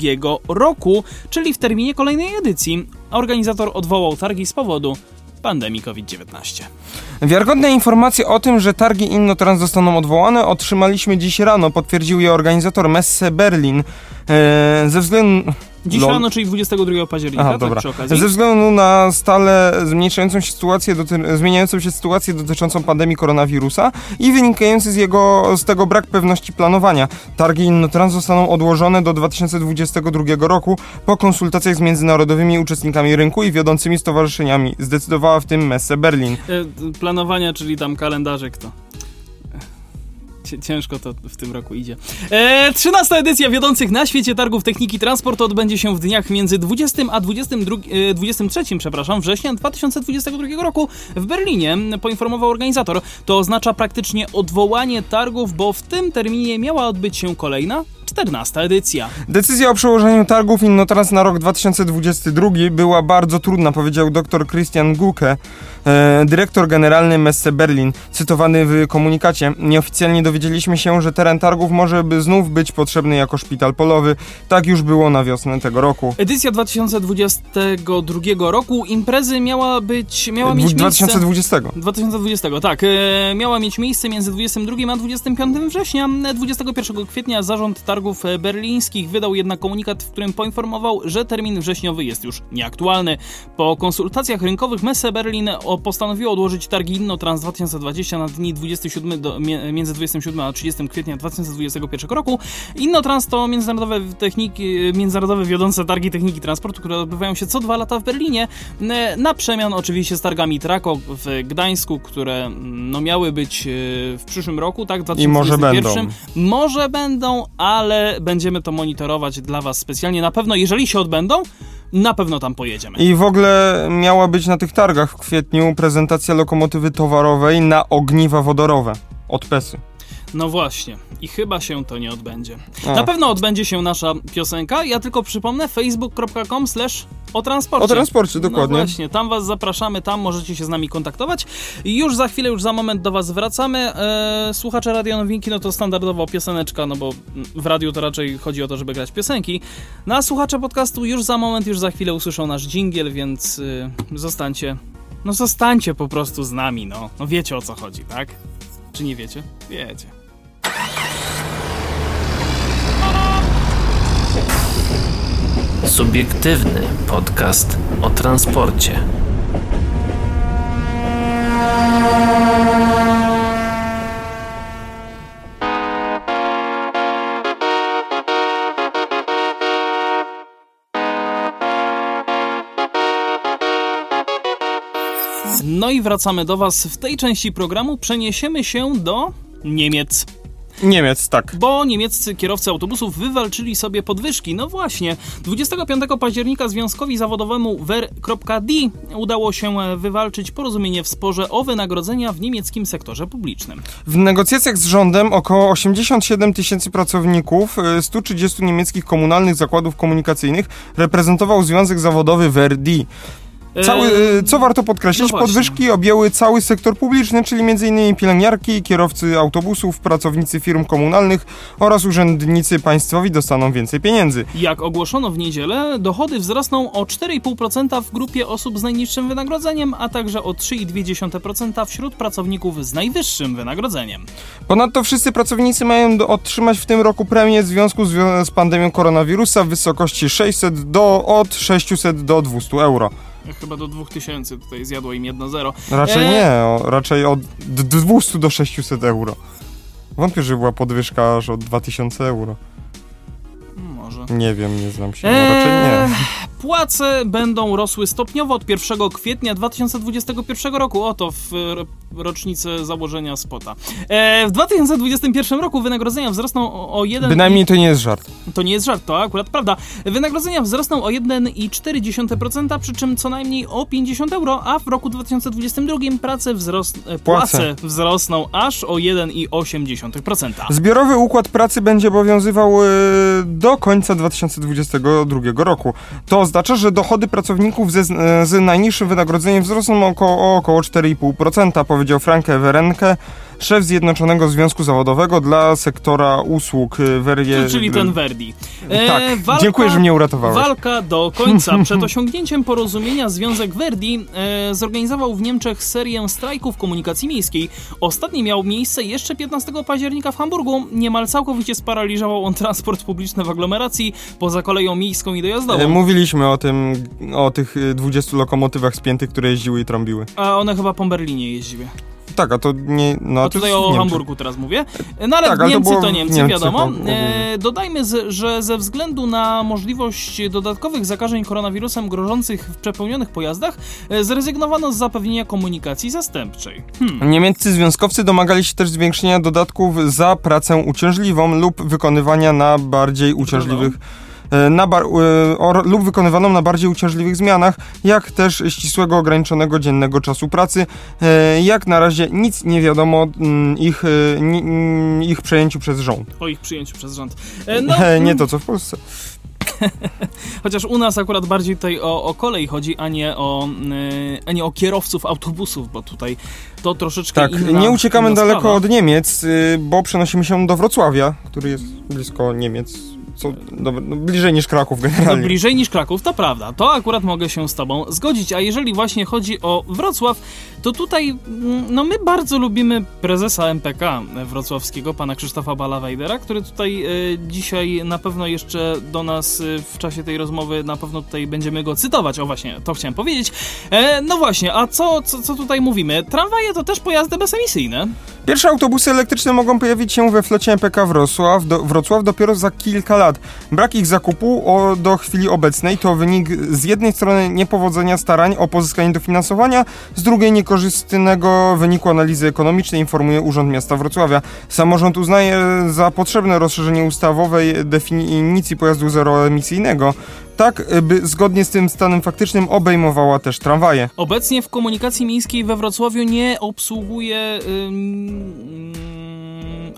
roku, czyli w terminie kolejnej edycji. Organizator odwołał targi z powodu pandemii COVID-19. Wiarygodne informacje o tym, że targi Innotrans zostaną odwołane, otrzymaliśmy dziś rano. Potwierdził je organizator Messe Berlin. E, ze względu... Dziś rano, czyli 22 października, Aha, tak dobra. przy okazji. Ze względu na stale zmniejszającą się sytuację, doty- zmieniającą się sytuację dotyczącą pandemii koronawirusa i wynikający z jego, z tego brak pewności planowania. Targi Innotrans zostaną odłożone do 2022 roku po konsultacjach z międzynarodowymi uczestnikami rynku i wiodącymi stowarzyszeniami. Zdecydowała w tym Messe Berlin. E, planowania, czyli tam kalendarzyk to. Ciężko to w tym roku idzie. E, 13 edycja wiodących na świecie targów techniki transportu odbędzie się w dniach między 20 a 22, e, 23 przepraszam, września 2022 roku w Berlinie, poinformował organizator. To oznacza praktycznie odwołanie targów, bo w tym terminie miała odbyć się kolejna 14 edycja. Decyzja o przełożeniu targów Innotrans na rok 2022 była bardzo trudna, powiedział dr Christian Guke, e, dyrektor generalny Messe Berlin, cytowany w komunikacie. Nieoficjalnie dowiedzieliśmy się, że teren targów może by znów być potrzebny jako szpital polowy. Tak już było na wiosnę tego roku. Edycja 2022 roku imprezy miała być, miała mieć Dwu- miejsce... 2020. 2020, tak. E, miała mieć miejsce między 22 a 25 września. E, 21 kwietnia zarząd targów e, berlińskich wydał jednak komunikat, w którym poinformował, że termin wrześniowy jest już nieaktualny. Po konsultacjach rynkowych Messe Berlin o- postanowiło odłożyć targi Innotrans 2020 na dni 27 do, między 27 a 30 kwietnia 2021 roku. Innotrans to międzynarodowe techniki, e, międzynarodowe wiodące targi techniki transportu, które odbywają się co dwa lata w Berlinie. E, Na przemian oczywiście z targami Trako w Gdańsku, które mm, no, miały być e, w przyszłym roku, tak? I może 2021. będą. Może będą, ale będziemy to monitorować dla Was specjalnie. Na pewno, jeżeli się odbędą, na pewno tam pojedziemy. I w ogóle miała być na tych targach w kwietniu prezentacja lokomotywy towarowej na ogniwa wodorowe od PESy. No właśnie, i chyba się to nie odbędzie. A. Na pewno odbędzie się nasza piosenka. Ja tylko przypomnę facebook.com slash o transporcie. O transporcie, dokładnie. No właśnie, tam was zapraszamy, tam możecie się z nami kontaktować. I już za chwilę, już za moment do was wracamy. Eee, słuchacze Radio Nowinki, no to standardowo pioseneczka, no bo w radiu to raczej chodzi o to, żeby grać piosenki. No a słuchacze podcastu już za moment, już za chwilę usłyszą nasz dżingiel, więc y, zostańcie, no zostańcie po prostu z nami, no. No wiecie o co chodzi, tak? Czy nie wiecie? Wiecie. Subiektywny podcast o transporcie. No i wracamy do Was. W tej części programu przeniesiemy się do Niemiec. Niemiec, tak. Bo niemieccy kierowcy autobusów wywalczyli sobie podwyżki. No właśnie, 25 października związkowi zawodowemu Ver.d udało się wywalczyć porozumienie w sporze o wynagrodzenia w niemieckim sektorze publicznym. W negocjacjach z rządem około 87 tysięcy pracowników y, 130 niemieckich komunalnych zakładów komunikacyjnych reprezentował Związek Zawodowy Verdi. Cały, y, co warto podkreślić, no podwyżki objęły cały sektor publiczny, czyli m.in. pielęgniarki, kierowcy autobusów, pracownicy firm komunalnych oraz urzędnicy państwowi dostaną więcej pieniędzy. Jak ogłoszono w niedzielę, dochody wzrosną o 4,5% w grupie osób z najniższym wynagrodzeniem, a także o 3,2% wśród pracowników z najwyższym wynagrodzeniem. Ponadto wszyscy pracownicy mają otrzymać w tym roku premię w związku z, z pandemią koronawirusa w wysokości 600 do, od 600 do 200 euro. Chyba do 2000 tutaj zjadło im 1-0. Raczej E, nie, o, raczej od d- 200 do 600 euro. Wątpię, że była podwyżka aż od 2000 euro. Może. Nie wiem, nie znam się, no raczej nie. Eee, Płace będą rosły stopniowo od 1 kwietnia 2021 roku. Oto w ro- rocznicę założenia spota. Eee, w 2021 roku wynagrodzenia wzrosną o, o 1. Bynajmniej to nie jest żart. To nie jest żart, to akurat prawda. Wynagrodzenia wzrosną o 1,4%, przy czym co najmniej o 50 euro, a w roku 2022 prace wzros- e, płace. Płace. wzrosną aż o 1,8%. Zbiorowy układ pracy będzie obowiązywał e, do końca 2022 roku. To oznacza, że dochody pracowników ze, z najniższym wynagrodzeniem wzrosną około, o około 4,5%, powiedział Frank Werenke, szef Zjednoczonego Związku Zawodowego dla sektora usług e, Werie... Czyli ten Verdi. E, Tak, dziękuję, że mnie uratowałeś. Walka do końca. Przed osiągnięciem porozumienia Związek Verdi e, zorganizował w Niemczech serię strajków komunikacji miejskiej. Ostatni miał miejsce jeszcze 15 października w Hamburgu. Niemal całkowicie sparaliżował on transport publiczny w aglomeracji poza koleją miejską i E, dojazdową. Mówiliśmy o tym, o tych e, 20 lokomotywach spiętych, które jeździły i trąbiły. A one chyba po Berlinie jeździły. Tak, a to nie... No, A to tutaj o. Hamburgu teraz mówię. No ale Tak, ale to Niemcy to, Niemcy, Niemcy, wiadomo. to. E, dodajmy, z, że ze względu na możliwość dodatkowych zakażeń koronawirusem grożących w przepełnionych pojazdach, e, zrezygnowano z zapewnienia komunikacji zastępczej. Hmm. Niemieccy związkowcy domagali się też zwiększenia dodatków za pracę uciążliwą lub wykonywania na bardziej uciążliwych e, na bar, e, or, lub wykonywaną na bardziej uciążliwych zmianach, jak też ścisłego ograniczonego dziennego czasu pracy. E, Jak na razie nic nie wiadomo mm, ich, e, mm, ich przejęciu przez rząd. O ich przyjęciu przez rząd. E, no, Nie to co w Polsce. Chociaż u nas akurat bardziej tutaj o, o kolej chodzi, a nie o, e, a nie o kierowców autobusów, bo tutaj to troszeczkę Tak, inna, nie uciekamy daleko od Niemiec, y, bo przenosimy się do Wrocławia, który jest blisko Niemiec. Co, no, no, bliżej niż Kraków No, generalnie. bliżej niż Kraków, to prawda. To akurat mogę się z Tobą zgodzić. A jeżeli właśnie chodzi o Wrocław, to tutaj mm, no my bardzo lubimy prezesa MPK wrocławskiego, pana Krzysztofa Balawejdera, który tutaj e, dzisiaj na pewno jeszcze do nas e, w czasie tej rozmowy na pewno tutaj będziemy go cytować. O właśnie, to chciałem powiedzieć. E, no właśnie, a co, co, co tutaj mówimy? Tramwaje to też pojazdy bezemisyjne. Pierwsze autobusy elektryczne mogą pojawić się we flocie MPK Wrocław, do, Wrocław dopiero za kilka lat. Lat. Brak ich zakupu o, do chwili obecnej to wynik z jednej strony niepowodzenia starań o pozyskanie dofinansowania, z drugiej niekorzystnego wyniku analizy ekonomicznej, informuje Urząd Miasta Wrocławia. Samorząd uznaje za potrzebne rozszerzenie ustawowej definicji pojazdu zeroemisyjnego, tak by zgodnie z tym stanem faktycznym obejmowała też tramwaje. Obecnie w komunikacji miejskiej we Wrocławiu nie obsługuje. Ym,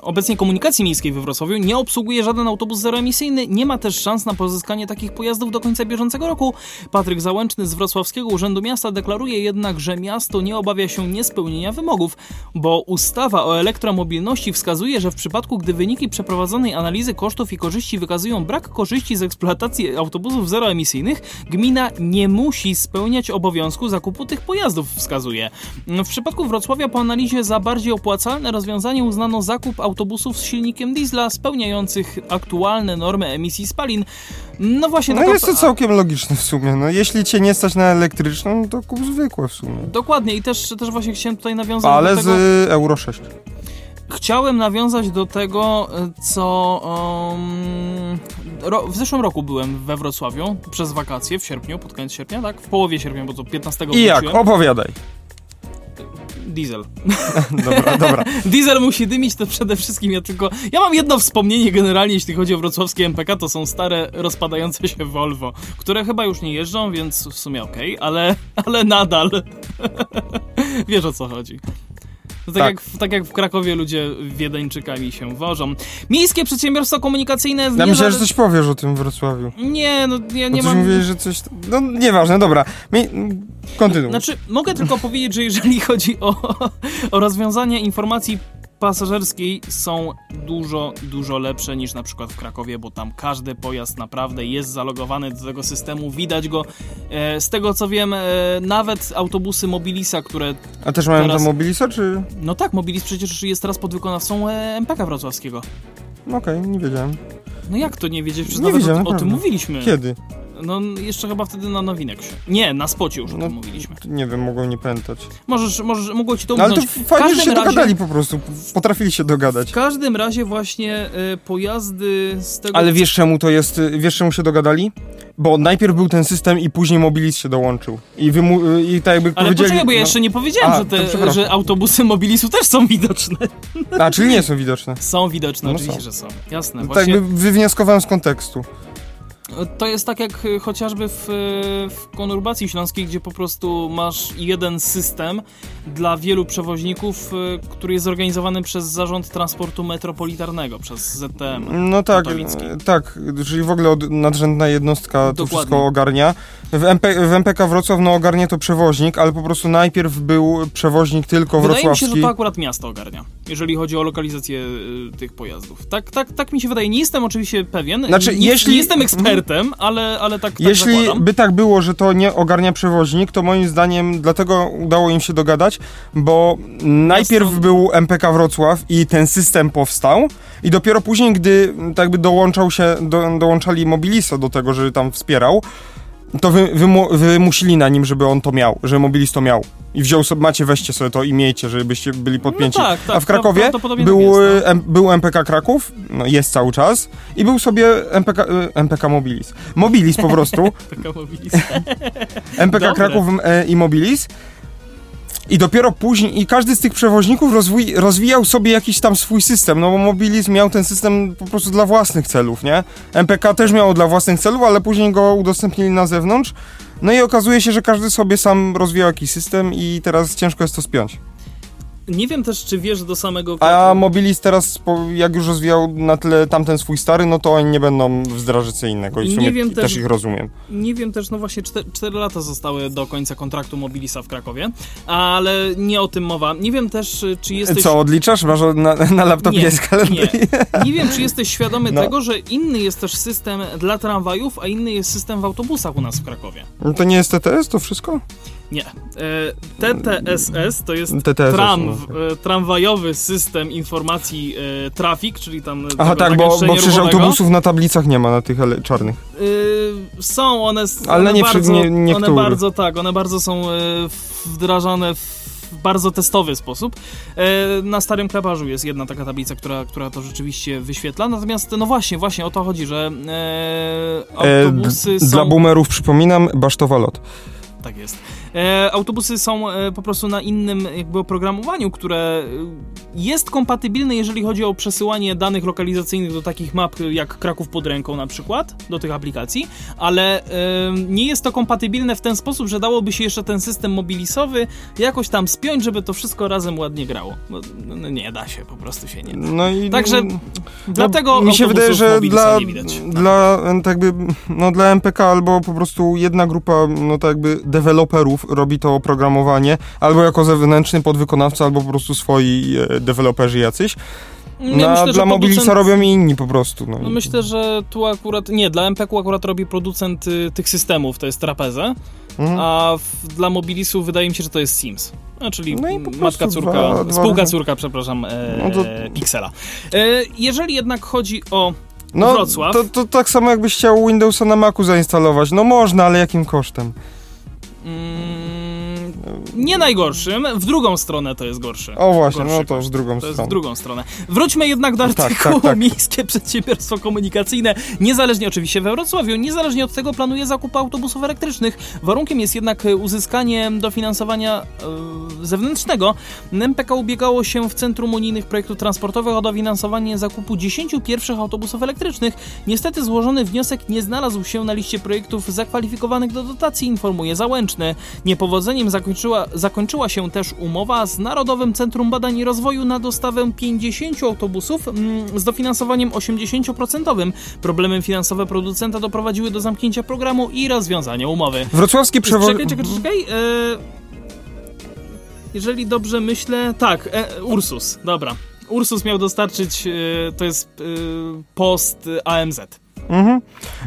obecnie komunikacji miejskiej we Wrocławiu nie obsługuje żaden autobus zeroemisyjny, nie ma też szans na pozyskanie takich pojazdów do końca bieżącego roku. Patryk Załęczny z Wrocławskiego Urzędu Miasta deklaruje jednak, że miasto nie obawia się niespełnienia wymogów, bo ustawa o elektromobilności wskazuje, że w przypadku gdy wyniki przeprowadzonej analizy kosztów i korzyści wykazują brak korzyści z eksploatacji autobusów zeroemisyjnych, gmina nie musi spełniać obowiązku zakupu tych pojazdów, wskazuje. W przypadku Wrocławia po analizie za bardziej opłacalne rozwiązanie uznano zakup autobusów z silnikiem diesla spełniających aktualne normy emisji spalin. No właśnie, No taka- jest to całkiem logiczne w sumie. No, jeśli cię nie stać na elektryczną, no to kup zwykłe w sumie. Dokładnie i też, też właśnie chciałem tutaj nawiązać Ale do tego. z Euro 6. Chciałem nawiązać do tego, co um, ro, w zeszłym roku byłem we Wrocławiu przez wakacje w sierpniu, pod koniec sierpnia, tak? W połowie sierpnia, bo to 15 I jak? wróciłem. Opowiadaj. Diesel. Dobra, dobra. Diesel musi dymić, to przede wszystkim ja tylko... Ja mam jedno wspomnienie generalnie, jeśli chodzi o wrocławskie MPK, to są stare, rozpadające się Volvo, które chyba już nie jeżdżą, więc w sumie okej, ale, ale nadal. Wiesz o co chodzi. To tak, Tak. Jak, w- tak jak w Krakowie ludzie wiedeńczykami się wożą. Miejskie przedsiębiorstwo komunikacyjne... Ja nie myślałem, że coś powiesz o tym Wrocławiu. Nie, no ja nie mam... mówiłeś, że coś... No nieważne, dobra. Mi... Kontynuuj. Znaczy, mogę tylko powiedzieć, że jeżeli chodzi o, o rozwiązania informacji pasażerskiej są dużo, dużo lepsze niż na przykład w Krakowie, bo tam każdy pojazd naprawdę jest zalogowany do tego systemu, widać go. E, z tego co wiem, e, nawet autobusy Mobilisa, które... A też mają teraz- tam Mobilisa, czy... No tak, Mobilis przecież jest teraz podwykonawcą e, MPK wrocławskiego. Okej, nie wiedziałem. No jak to nie wiedzieć? Przecież Nie nawet wiedziałem, o, o tym mówiliśmy. Kiedy? No jeszcze chyba wtedy na Nowinek się. Nie, na spocie już o No, tym mówiliśmy. Nie wiem, mogłem nie pamiętać. Możesz, możesz, mogło ci to No, ale to umknąć. W fajnie, że się razie- dogadali po prostu. Potrafili się W dogadać. każdym razie właśnie e, pojazdy z tego... Ale wiesz czemu to jest, y, wiesz czemu się dogadali? Bo najpierw był ten system i później Mobilis się dołączył. I, wymu- y, i tak jakby Ale powiedzieli... poczekaj, bo ja no- jeszcze nie powiedziałem, A, że, te, przepraszam. że autobusy Mobilisu też są widoczne. A, czyli nie są widoczne. Są widoczne, No oczywiście, są. że są. Jasne, Tak właśnie jakby wywnioskowałem z kontekstu. To jest tak jak e, chociażby w, e, w konurbacji śląskiej, gdzie po prostu masz jeden system dla wielu przewoźników, e, który jest zorganizowany przez Zarząd Transportu Metropolitarnego, przez ZTM. No tak, Katowicki. e, tak, czyli w ogóle od, nadrzędna jednostka to Dokładnie. wszystko ogarnia. W, MP, w MPK Wrocław no ogarnia to przewoźnik, ale po prostu najpierw był przewoźnik tylko Wydaje mi wrocławski. się, że to akurat miasto ogarnia, jeżeli chodzi o lokalizację y, tych pojazdów. Tak, tak, tak mi się wydaje. Nie jestem oczywiście pewien. Znaczy, nie, jeśli- nie jestem ekspertem, ale, ale tak, tak Jeśli zakładam. by tak było, że to nie ogarnia przewoźnik, to moim zdaniem dlatego udało im się dogadać, bo najpierw był MPK Wrocław i ten system powstał i dopiero później, gdy tak by dołączał się, do, dołączali Mobilisa do tego, że tam wspierał, to wy, wymu, wymusili na nim, żeby on to miał, że Mobilis to miał. I wziął sobie, macie, weźcie sobie to i miejcie, żebyście byli podpięci. tak, tak, A w Krakowie był, tak jest, no. e, M, był MPK Kraków, no jest cały czas, i był sobie MPK, e, MPK Mobilis. Mobilis po prostu. Taka mobilista. MPK Dobre. Kraków e, i Mobilis. I dopiero później, i każdy z tych przewoźników rozwijał sobie jakiś tam swój system, no bo Mobilis miał ten system po prostu dla własnych celów, nie? MPK też miał dla własnych celów, ale później go udostępnili na zewnątrz. No i okazuje się, że każdy sobie sam rozwijał jakiś system i teraz ciężko jest to spiąć. Nie wiem też, czy wiesz do samego... A Mobilis teraz, jak już rozwijał na tyle tamten swój stary, no to oni nie będą wdrażać innego i w Nie sumie wiem też, też- ich rozumiem. Nie wiem też, no właśnie 4, lata zostały do końca kontraktu Mobilisa w Krakowie, ale nie o tym mowa. Nie wiem też, czy jesteś... Co, odliczasz? Masz na, na laptopie Nie, jest kalendarz? Nie. nie wiem, czy jesteś świadomy No. tego, że inny jest też system dla tramwajów, a inny jest system w autobusach u nas w Krakowie. No to nie jest TTS to wszystko? Nie. E, TTSS to jest TTSS, tram, no. e, tramwajowy system informacji e, trafik, czyli tam Aha, tak, bo, bo przecież autobusów na tablicach nie ma, na tych czarnych. Są one, Ale one nie bardzo, nie- one niektóre. bardzo tak, one bardzo są wdrażane w bardzo testowy sposób. Na starym kleparzu jest jedna taka tablica, która, która to rzeczywiście wyświetla. Natomiast, no właśnie, właśnie o to chodzi, że e, autobusy e, są... Dla boomerów przypominam, basztowa lot. Tak jest. E, autobusy są e, po prostu na innym jakby oprogramowaniu, które e, jest kompatybilne, jeżeli chodzi o przesyłanie danych lokalizacyjnych do takich map jak Kraków pod ręką na przykład, do tych aplikacji, ale e, nie jest to kompatybilne w ten sposób, że dałoby się jeszcze ten system mobilisowy jakoś tam spiąć, żeby to wszystko razem ładnie grało. No, no nie da się, po prostu się nie da. No i, Także no, dlatego mi się wydaje, że dla, nie widać. dla, tak jakby, no, dla MPK albo po prostu jedna grupa no, tak jakby deweloperów robi to oprogramowanie, albo jako zewnętrzny podwykonawca, albo po prostu swoi e, deweloperzy jacyś. Ja no, myślę, dla Mobilisa producent... robią i inni po prostu. No. no myślę, że tu akurat, nie, dla MPK akurat robi producent y, tych systemów, to jest Trapeze, mhm. a w, dla Mobilisu wydaje mi się, że to jest Sims. No, czyli no matka córka, dwa, spółka dwa... córka, przepraszam, e, no to... Pixela. E, jeżeli jednak chodzi o no, Wrocław... To, to tak samo jakbyś chciał Windowsa na Macu zainstalować. No można, ale jakim kosztem? Nie najgorszym, w drugą stronę to jest gorsze. O właśnie, no to w drugą to stronę. jest w drugą stronę. Wróćmy jednak do artykułu. Tak, tak, tak. Miejskie Przedsiębiorstwo Komunikacyjne, niezależnie oczywiście we Wrocławiu, niezależnie od tego planuje zakup autobusów elektrycznych. Warunkiem jest jednak uzyskanie dofinansowania yy, zewnętrznego. MPK ubiegało się w Centrum Unijnych Projektów Transportowych o dofinansowanie zakupu 10 pierwszych autobusów elektrycznych. Niestety złożony wniosek nie znalazł się na liście projektów zakwalifikowanych do dotacji, informuje Załęcz. Niepowodzeniem zakończyła, zakończyła się też umowa z Narodowym Centrum Badań i Rozwoju na dostawę 50 autobusów mm, z dofinansowaniem 80%. Problemy finansowe producenta doprowadziły do zamknięcia programu i rozwiązania umowy. Wrocławski przewoźnik... Czekaj, czekaj, czekaj. E... Jeżeli dobrze myślę... Tak, e... Ursus, dobra. Ursus miał dostarczyć, e... to jest e, post AMZ. Mhm.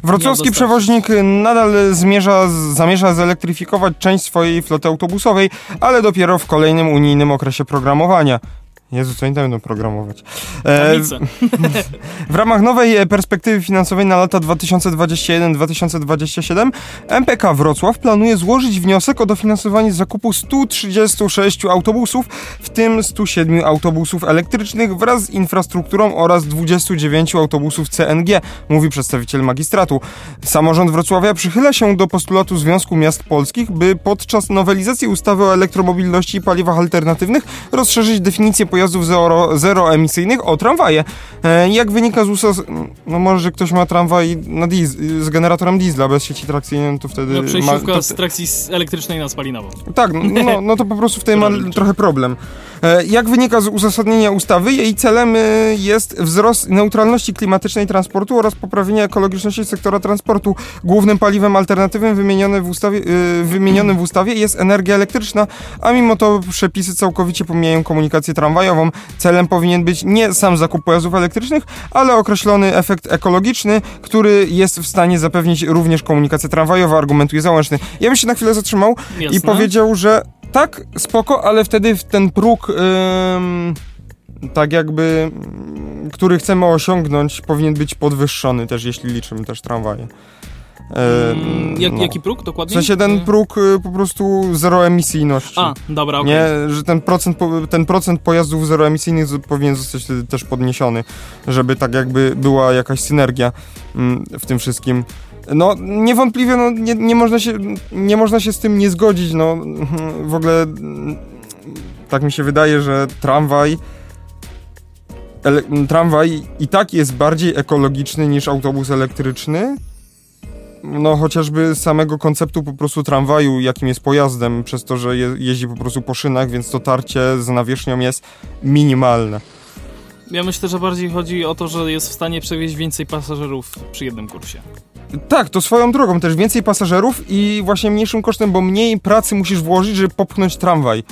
Wrocławski przewoźnik nadal zmierza, zamierza zelektryfikować część swojej floty autobusowej, ale dopiero w kolejnym unijnym okresie programowania. Jezu, co oni tam będą programować? E, w ramach nowej perspektywy finansowej na lata 2021-2027 MPK Wrocław planuje złożyć wniosek o dofinansowanie zakupu 136 autobusów, w tym 107 autobusów elektrycznych wraz z infrastrukturą oraz 29 autobusów CNG, mówi przedstawiciel magistratu. Samorząd Wrocławia przychyla się do postulatu Związku Miast Polskich, by podczas nowelizacji ustawy o elektromobilności i paliwach alternatywnych rozszerzyć definicję pojazdów zero, zeroemisyjnych o tramwaje. E, jak wynika z usas... No może, że ktoś ma tramwaj na diz... z generatorem diesla bez sieci trakcyjnej, no to wtedy... No przejściówka to... z trakcji elektrycznej na spalinową. Tak, no, no, no to po prostu wtedy ma trochę problem. E, jak wynika z uzasadnienia ustawy, jej celem e, jest wzrost neutralności klimatycznej transportu oraz poprawienie ekologiczności sektora transportu. Głównym paliwem alternatywnym wymienionym w ustawie, e, wymienionym w ustawie jest energia elektryczna, a mimo to przepisy całkowicie pomijają komunikację tramwajową. Celem powinien być nie sam zakup pojazdów elektrycznych, ale określony efekt ekologiczny, który jest w stanie zapewnić również komunikację tramwajową, argumentuje Załęczny. Ja bym się na chwilę zatrzymał Jasne. i powiedział, że tak, spoko, ale wtedy ten próg tak jakby, który chcemy osiągnąć, powinien być podwyższony też, jeśli liczymy też tramwaje. Mm, jak, no. Jaki próg dokładnie? W sensie ten próg y, po prostu zeroemisyjności. A, dobra, okej. Okay. Nie, że ten procent, ten procent pojazdów zeroemisyjnych powinien zostać też podniesiony, żeby tak jakby była jakaś synergia mm, w tym wszystkim. No, niewątpliwie no, nie, nie, można się, nie można się z tym nie zgodzić. No, w ogóle tak mi się wydaje, że tramwaj tramwaj i tak jest bardziej ekologiczny niż autobus elektryczny. No, chociażby z samego konceptu po prostu tramwaju, jakim jest pojazdem, przez to, że je, jeździ po prostu po szynach, więc to tarcie z nawierzchnią jest minimalne. Ja myślę, że bardziej chodzi o to, że jest w stanie przewieźć więcej pasażerów przy jednym kursie. Tak, to swoją drogą też więcej pasażerów i właśnie mniejszym kosztem, bo mniej pracy musisz włożyć, żeby popchnąć tramwaj.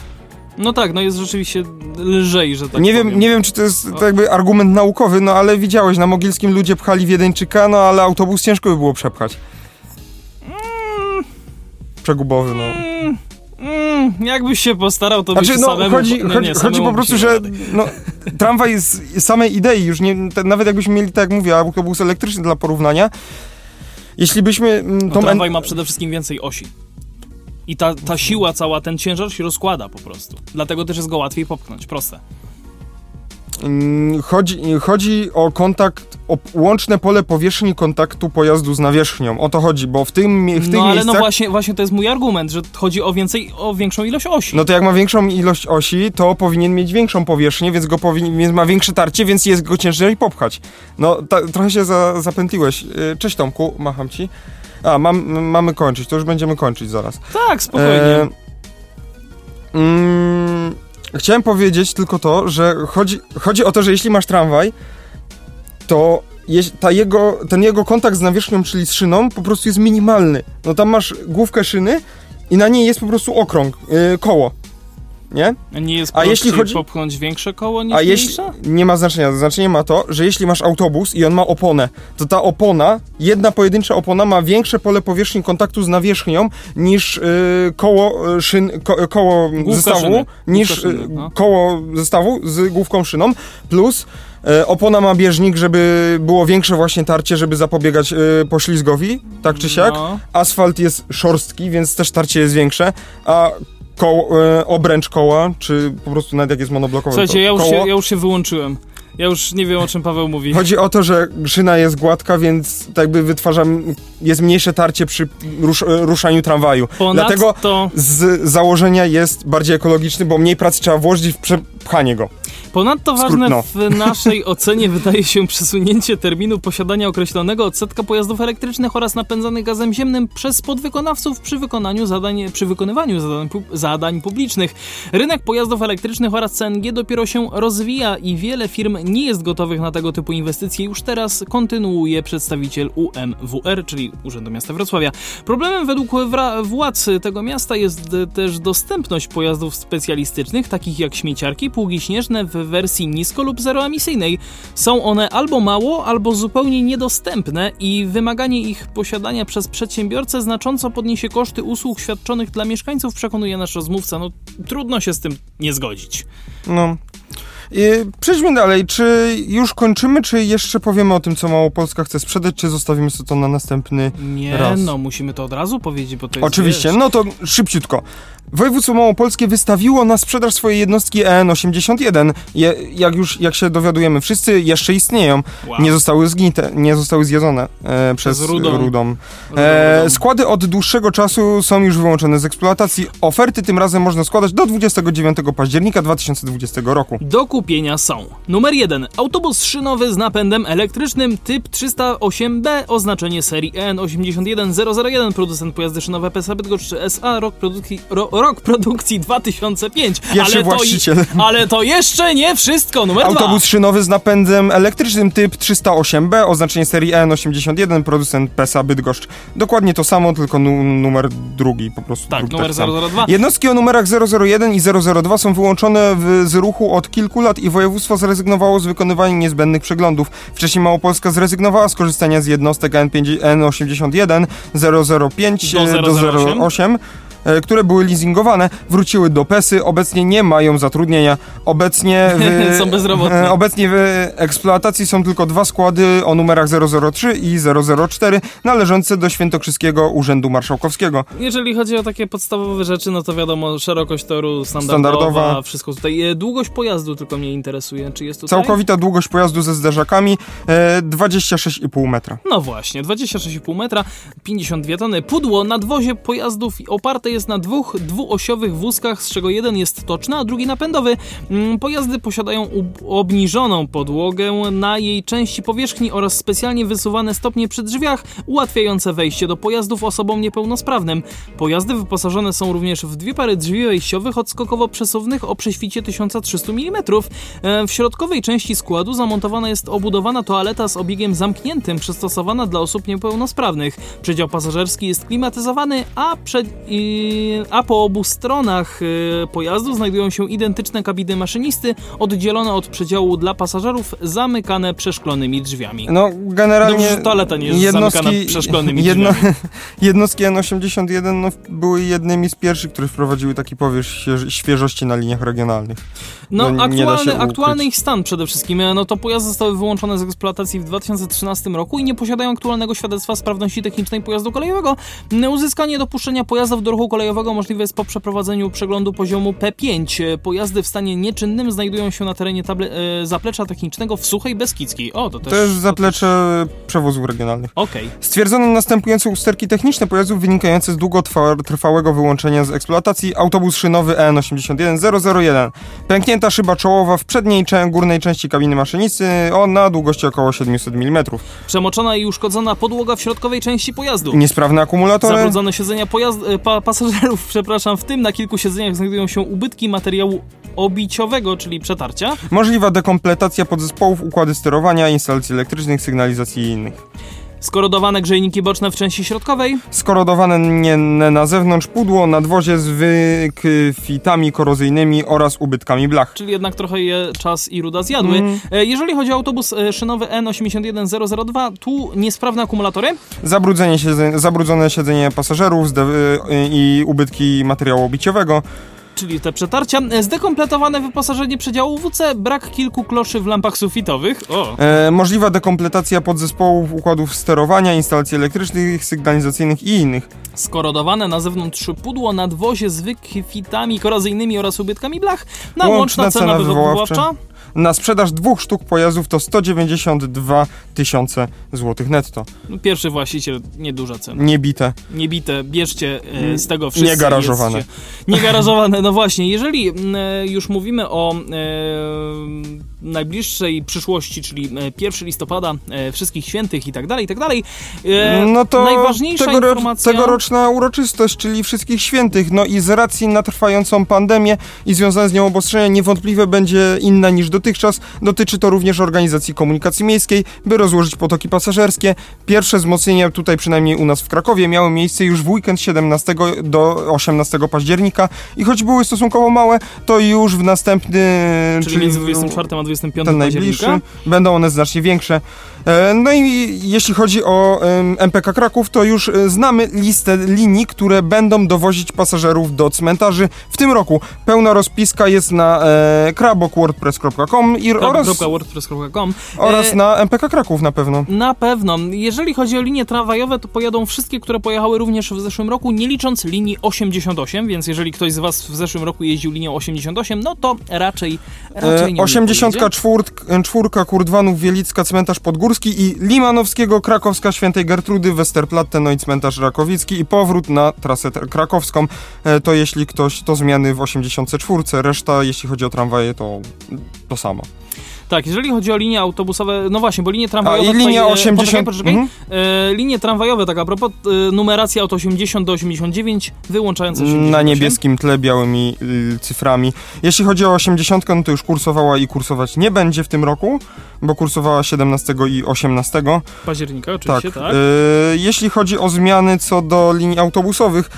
No tak, no jest rzeczywiście lżej, że tak nie powiem. wiem, nie wiem, czy to jest tak jakby argument naukowy, no ale widziałeś, na Mogilskim ludzie pchali Wiedeńczyka, no ale autobus ciężko by było przepchać. Mm. Przegubowy, no. Mm. Mm, jakbyś się postarał, to znaczy, byś no, samemu... Chodzi, nie, chodzi, nie, chodzi po prostu, że no, tramwaj z samej idei już nie... Nawet jakbyśmy mieli, tak jak mówię, autobus elektryczny dla porównania, jeśli byśmy... Mm, no, tramwaj ma przede wszystkim więcej osi. I ta, ta siła cała, ten ciężar się rozkłada po prostu. Dlatego też jest go łatwiej popchnąć, proste. Mm, Chodzi, chodzi o kontakt, o łączne pole powierzchni kontaktu pojazdu z nawierzchnią. O to chodzi, bo w tym, w tych No ale miejscach... no właśnie, właśnie to jest mój argument, że chodzi o więcej, o większą ilość osi. No to jak ma większą ilość osi, to powinien mieć większą powierzchnię, więc go powinien, więc ma większe tarcie, więc jest go ciężej popchać. No, ta, trochę się za, zapętliłeś. Yy, Cześć Tomku, macham ci. A, mam, mamy kończyć, to już będziemy kończyć zaraz. tak, spokojnie. E, mm, chciałem powiedzieć tylko to, że chodzi, chodzi o to, że jeśli masz tramwaj, to ta jego, ten jego kontakt z nawierzchnią, czyli z szyną, po prostu jest minimalny. No tam masz główkę szyny i na niej jest po prostu okrąg, yy, koło. Nie? Nie jest a jeśli chodzi- popchnąć większe koło niż A jeśli mniejsze? nie ma znaczenia, znaczenie ma to, że jeśli masz autobus i on ma oponę, to ta opona, jedna pojedyncza opona ma większe pole powierzchni kontaktu z nawierzchnią niż yy, koło y, szyn, ko, koło Główka zestawu, szyny. niż szyny, y, no. koło zestawu z główką szyną, plus y, opona ma bieżnik, żeby było większe właśnie tarcie, żeby zapobiegać y, poślizgowi, tak czy siak. No. Asfalt jest szorstki, więc też tarcie jest większe, a koło, y, obręcz koła, czy po prostu nawet jak jest monoblokowe, Słuchajcie, ja już, koło, się, ja już się wyłączyłem. Ja już nie wiem, o czym Paweł mówi. Chodzi o to, że szyna jest gładka, więc tak jakby wytwarza, jest mniejsze tarcie przy rusz, ruszaniu tramwaju. Dlatego Ponadto, z założenia jest bardziej ekologiczny, bo mniej pracy trzeba włożyć w przepchanie go. Ponadto ważne no. w naszej ocenie wydaje się przesunięcie terminu posiadania określonego odsetka pojazdów elektrycznych oraz napędzanych gazem ziemnym przez podwykonawców przy wykonaniu zadań, przy wykonywaniu zadań, zadań publicznych. Rynek pojazdów elektrycznych oraz CNG dopiero się rozwija i wiele firm nie jest gotowych na tego typu inwestycje. Już teraz kontynuuje przedstawiciel UMWR, czyli Urzędu Miasta Wrocławia. Problemem według władz tego miasta jest też dostępność pojazdów specjalistycznych, takich jak śmieciarki, pługi śnieżne w wersji nisko lub zeroemisyjnej. Są one albo mało, albo zupełnie niedostępne i wymaganie ich posiadania przez przedsiębiorcę znacząco podniesie koszty usług świadczonych dla mieszkańców, przekonuje nasz rozmówca. No trudno się z tym nie zgodzić. No. Przejdźmy dalej. Czy już kończymy, czy jeszcze powiemy o tym, co Małopolska chce sprzedać, czy zostawimy sobie to na następny Nie, Raz. no musimy to od razu powiedzieć, bo to jest Oczywiście, wiesz, no to szybciutko. Województwo Małopolskie wystawiło na sprzedaż swoje jednostki EN81. Je, jak już, jak się dowiadujemy wszyscy, jeszcze istnieją. Wow. Nie zostały zgnite, nie zostały zjedzone e, przez rudą. rudą. E, składy od dłuższego czasu są już wyłączone z eksploatacji. Oferty tym razem można składać do 29 października 2020 roku. Kupienia są numer 1. Autobus szynowy z napędem elektrycznym typ 308B, oznaczenie serii EN81001, producent pojazdy szynowe PSA Bydgoszcz SA, rok produkcji, ro, rok produkcji 2005. Pierwszy ale, to, właściciel. i- ale to jeszcze nie wszystko, numer 2. Autobus szynowy z napędem elektrycznym typ 308B, oznaczenie serii EN81, producent PESA Bydgoszcz. Dokładnie to samo, tylko nu numer drugi, po prostu. Tak, numer sam. 002. Jednostki o numerach 001 i 002 są wyłączone w, z ruchu od kilku lat i województwo zrezygnowało z wykonywania niezbędnych przeglądów. Wcześniej Małopolska zrezygnowała z korzystania z jednostek N5, N81, 005 Do e, do 008. 08 e, które były leasingowane, wróciły do PESY, obecnie nie mają zatrudnienia. Obecnie w, Są bezrobotni. e, Obecnie w eksploatacji są tylko dwa składy o numerach 003 i 004 należące do Świętokrzyskiego Urzędu Marszałkowskiego. Jeżeli chodzi o takie podstawowe rzeczy, no to wiadomo, szerokość toru standardowa, Standardowa. wszystko tutaj. E, Długość pojazdu tylko mnie interesuje, czy jest tutaj? Całkowita długość pojazdu ze zderzakami e, 26,5 metra. No właśnie, 26,5 metra, 52 tony. Pudło nadwozie pojazdów oparte jest na dwóch dwuosiowych wózkach, z czego jeden jest toczny, a drugi napędowy. Mm, Pojazdy posiadają obniżoną podłogę na jej części powierzchni oraz specjalnie wysuwane stopnie przy drzwiach, ułatwiające wejście do pojazdów osobom niepełnosprawnym. Pojazdy wyposażone są również w dwie pary drzwi wejściowych odskokowo-przesuwnych o prześwicie 1300 mm. E, W środkowej części składu zamontowana jest obudowana toaleta z obiegiem zamkniętym, przystosowana dla osób niepełnosprawnych. Przedział pasażerski jest klimatyzowany, a, przed, i, a po obu stronach e, pojazdu znajdują się identyczne kabiny maszynisty, oddzielone od przedziału dla pasażerów, zamykane przeszklonymi drzwiami. No, generalnie Dobrze, toaleta nie jest zamykana przeszklonymi drzwiami. jednostki N81 no, były jednymi z pierwszych, które wprowadziły taki powierzch śwież- świeżości na liniach regionalnych. No, No, aktualny, aktualny ich stan przede wszystkim. E, No to pojazdy zostały wyłączone z eksploatacji w 2013 roku i nie posiadają aktualnego świadectwa sprawności technicznej pojazdu kolejowego. Mm, Uzyskanie dopuszczenia pojazdu do ruchu kolejowego możliwe jest po przeprowadzeniu przeglądu poziomu P5. Pojazdy w stanie nieczynnym znajdują się na terenie table, e, zaplecza technicznego w Suchej Beskidzkiej. O, to też... To jest zaplecze przewozów regionalnych. Okej. Stwierdzono następujące usterki techniczne pojazdów wynikające z długotrwałego wyłączenia z eksploatacji. Autobus szynowy EN 81001. Pęknięta szyba czołowa w przedniej górnej części kabiny maszynisty o, na długości około 700 mm. Przemoczona i uszkodzona podłoga w środkowej części pojazdu. Niesprawne akumulatory. Zabrudzone siedzenia pojazd, e, pa, pasażerów, przepraszam, w tym na kilku siedzeniach znajdują się ubytki materiału obiciowego, czyli przetarcia. Możliwa dekompletacja podzespołów, układy sterowania, instalacji elektrycznych, sygnalizacji i innych. Skorodowane grzejniki boczne w części środkowej. Skorodowane nie- na zewnątrz pudło, nadwozie z wykwitami korozyjnymi oraz ubytkami blach. Czyli jednak trochę je czas i ruda zjadły. Mm. E, Jeżeli chodzi o autobus e, szynowy N81002, tu niesprawne akumulatory. Zabrudzenie siedzenie, zabrudzone siedzenie pasażerów zde- i ubytki materiału obiciowego. Czyli te przetarcia. E, Zdekompletowane wyposażenie przedziału WC, brak kilku kloszy w lampach sufitowych. O, E, możliwa dekompletacja podzespołów, układów sterowania, instalacji elektrycznych, sygnalizacyjnych i innych. skorodowane na zewnątrz pudło, nadwozie z wykwitami korozyjnymi oraz ubytkami blach. Na Łączna łączna cena cena wywoławcza. wywoławcza. Na sprzedaż dwóch sztuk pojazdów to 192 tysiące złotych netto. No, Pierwszy właściciel, nieduża cena. Niebite. Niebite, bierzcie e, z tego wszyscy. Niegarażowane. jedzcie. Niegarażowane, no właśnie. Jeżeli mm, e, już mówimy o e, najbliższej przyszłości, czyli e, 1 listopada, e, wszystkich świętych i tak dalej, i tak dalej, e, No to najważniejsza tegoro- informacja... tegoroczna uroczystość, czyli wszystkich świętych. No i z racji na trwającą pandemię i związane z nią obostrzenia niewątpliwie będzie inna niż dotychczas. Dotyczy to również organizacji komunikacji miejskiej, by rozłożyć potoki pasażerskie. Pierwsze wzmocnienia tutaj przynajmniej u nas w Krakowie miały miejsce już w weekend 17 do 18 października i choć były stosunkowo małe, to już w następny... Czyli między 24 a 25 ten najbliższy, będą one znacznie większe. E, No i jeśli chodzi o MPK Kraków, to już e, znamy listę linii, które będą dowozić pasażerów do cmentarzy w tym roku. Pełna rozpiska jest na e, krabok.wordpress.com i oraz, wordpress.com oraz na MPK Kraków na pewno. Na pewno. Jeżeli chodzi o linie tramwajowe, to pojadą wszystkie, które pojechały również w zeszłym roku, nie licząc linii 88, więc jeżeli ktoś z Was w zeszłym roku jeździł linią 88, no to raczej, raczej nie E, 84 pojedzie. czwórka Kurdwanów Wielicka Cmentarz Podgórski i Limanowskiego Krakowska Świętej Gertrudy Westerplatte no i Cmentarz Rakowicki i powrót na trasę krakowską. E, To jeśli ktoś, to zmiany w 84, reszta jeśli chodzi o tramwaje to to samo. Tak, jeżeli chodzi o linie autobusowe, no właśnie, bo linie A tramwajowe... i tutaj, linia e, 80... Poczekaj, poczekaj. Mhm. E, linie tramwajowe, tak a propos, e, numeracja od 80 do 89, wyłączając 88. Na niebieskim tle białymi y, cyframi. Jeśli chodzi o 80, no to już kursowała i kursować nie będzie w tym roku, bo kursowała 17 i 18. Października, Tak. oczywiście, tak. Y, jeśli chodzi o zmiany co do linii autobusowych,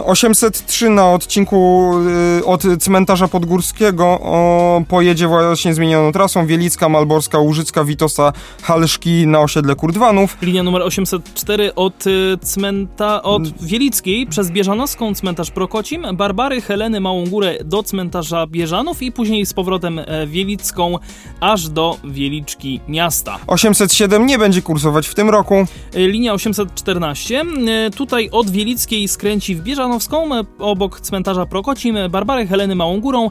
y, 803 na odcinku y, od cmentarza Podgórskiego o, pojedzie właśnie trasą Wielicka, Malborska, Łużycka, Witosa, Halszki na osiedle Kurdwanów. Linia numer 804 od y, cmenta, od Mm. Wielickiej przez Bieżanowską, cmentarz Prokocim, Barbary, Heleny, Małą Górę do cmentarza Bieżanów i później z powrotem e, Wielicką aż do Wieliczki miasta. 807 nie będzie kursować w tym roku. E, Linia 814 e, tutaj od Wielickiej skręci w Bieżanowską obok cmentarza Prokocim, Barbary, Heleny, Małą Górą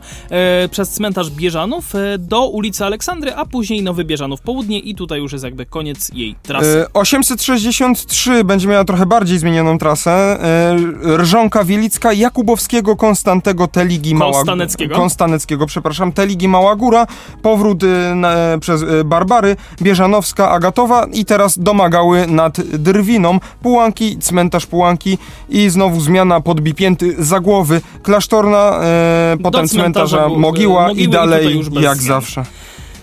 przez cmentarz Bieżanów do ulicy Aleksandry, a później Nowy Bieżanów Południe i tutaj już jest jakby koniec jej trasy. E, 863 będzie miała trochę bardziej zmienioną trasę. E, Rżonka Wielicka, Jakubowskiego, Konstantego, Teligi, Mała Konstaneckiego. Konstaneckiego, przepraszam, Teligi, Mała Góra, powrót e, na, e, przez e, Barbary, Bieżanowska, Agatowa i teraz domagały nad Drwiną, Pułanki, cmentarz Pułanki i znowu zmiana pod Bipięty, Zagłowy, Klasztorna, e, potem cmentarza cmentarza Mogiła Mogiły i i dalej bez jak zawsze.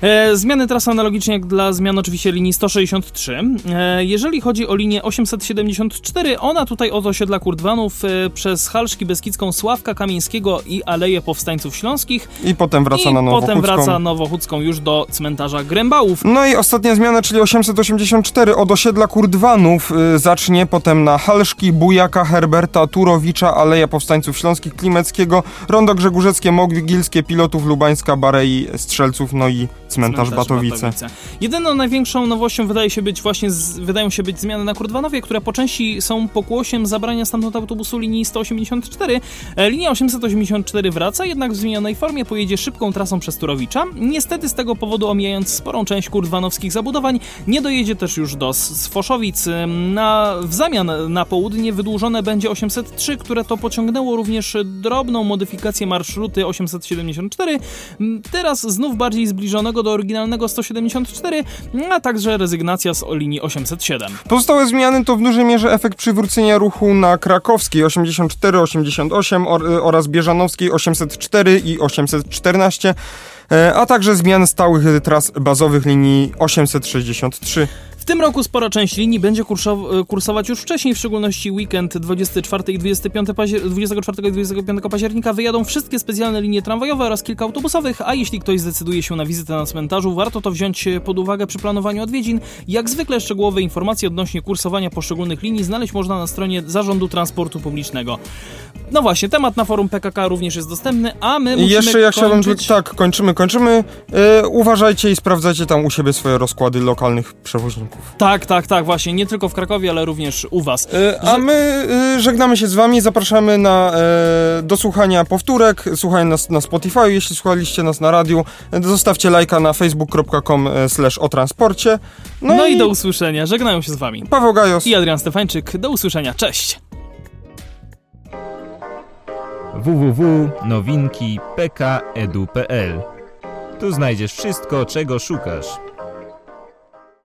E, zmiany trasy analogicznie jak dla zmian oczywiście linii 163. E, jeżeli chodzi o linię 874, ona tutaj od osiedla Kurdwanów e, przez Halszki Beskidzką, Sławka Kamieńskiego i Aleję Powstańców Śląskich I potem wraca i na Nowochódzką. potem wraca Nowochódzką już do cmentarza Grębałów. No i ostatnia zmiana, czyli 884 od osiedla Kurdwanów y, zacznie, potem na Halszki, Bujaka, Herberta, Turowicza, Aleja Powstańców Śląskich, Klimeckiego, Rondo Grzegórzeckie, Mogilskie, Pilotów, Lubańska, Barei, Strzelców, no i cmentarz, Batowice. Jedyną największą nowością wydaje się być właśnie, z, wydają się być zmiany na Kurdwanowie, które po części są pokłosiem zabrania stamtąd autobusu linii 184. E, linia 884 wraca, jednak w zmienionej formie pojedzie szybką trasą przez Turowicza. Niestety z tego powodu omijając sporą część kurdwanowskich zabudowań, nie dojedzie też już do Sfoszowic. Na, w zamian na południe wydłużone będzie 803, które to pociągnęło również drobną modyfikację marszruty 874. Teraz znów bardziej zbliżonego do oryginalnego 174, a także rezygnacja z linii 807. Pozostałe zmiany to w dużej mierze efekt przywrócenia ruchu na krakowskiej 84, 88 oraz bieżanowskiej 804 i 814 e, a także zmian stałych tras bazowych linii 863 tym roku spora część linii będzie kursować już wcześniej, w szczególności weekend 24 i 25 pazier 24 i 25 października wyjadą wszystkie specjalne linie tramwajowe oraz kilka autobusowych, a jeśli ktoś zdecyduje się na wizytę na cmentarzu, warto to wziąć pod uwagę przy planowaniu odwiedzin. Jak zwykle szczegółowe informacje odnośnie kursowania poszczególnych linii znaleźć można na stronie Zarządu Transportu Publicznego. No właśnie, temat na forum PKK również jest dostępny, a my musimy Jeszcze ja kończyć... chciałbym, tak, kończymy, kończymy. Yy, uważajcie i sprawdzajcie tam u siebie swoje rozkłady lokalnych przewoźników. Tak, tak, tak, właśnie. Nie tylko w Krakowie, ale również u Was. Yy, a my yy, żegnamy się z Wami, zapraszamy na, do słuchania powtórek, słuchania nas na Spotify, jeśli słuchaliście nas na radiu. Zostawcie lajka na facebook.com slash o transporcie. No, no i... i do usłyszenia. Żegnają się z Wami. Paweł Gajos i Adrian Stefańczyk. Do usłyszenia. Cześć! www.nowinki.pk.edu.pl Tu znajdziesz wszystko, czego szukasz.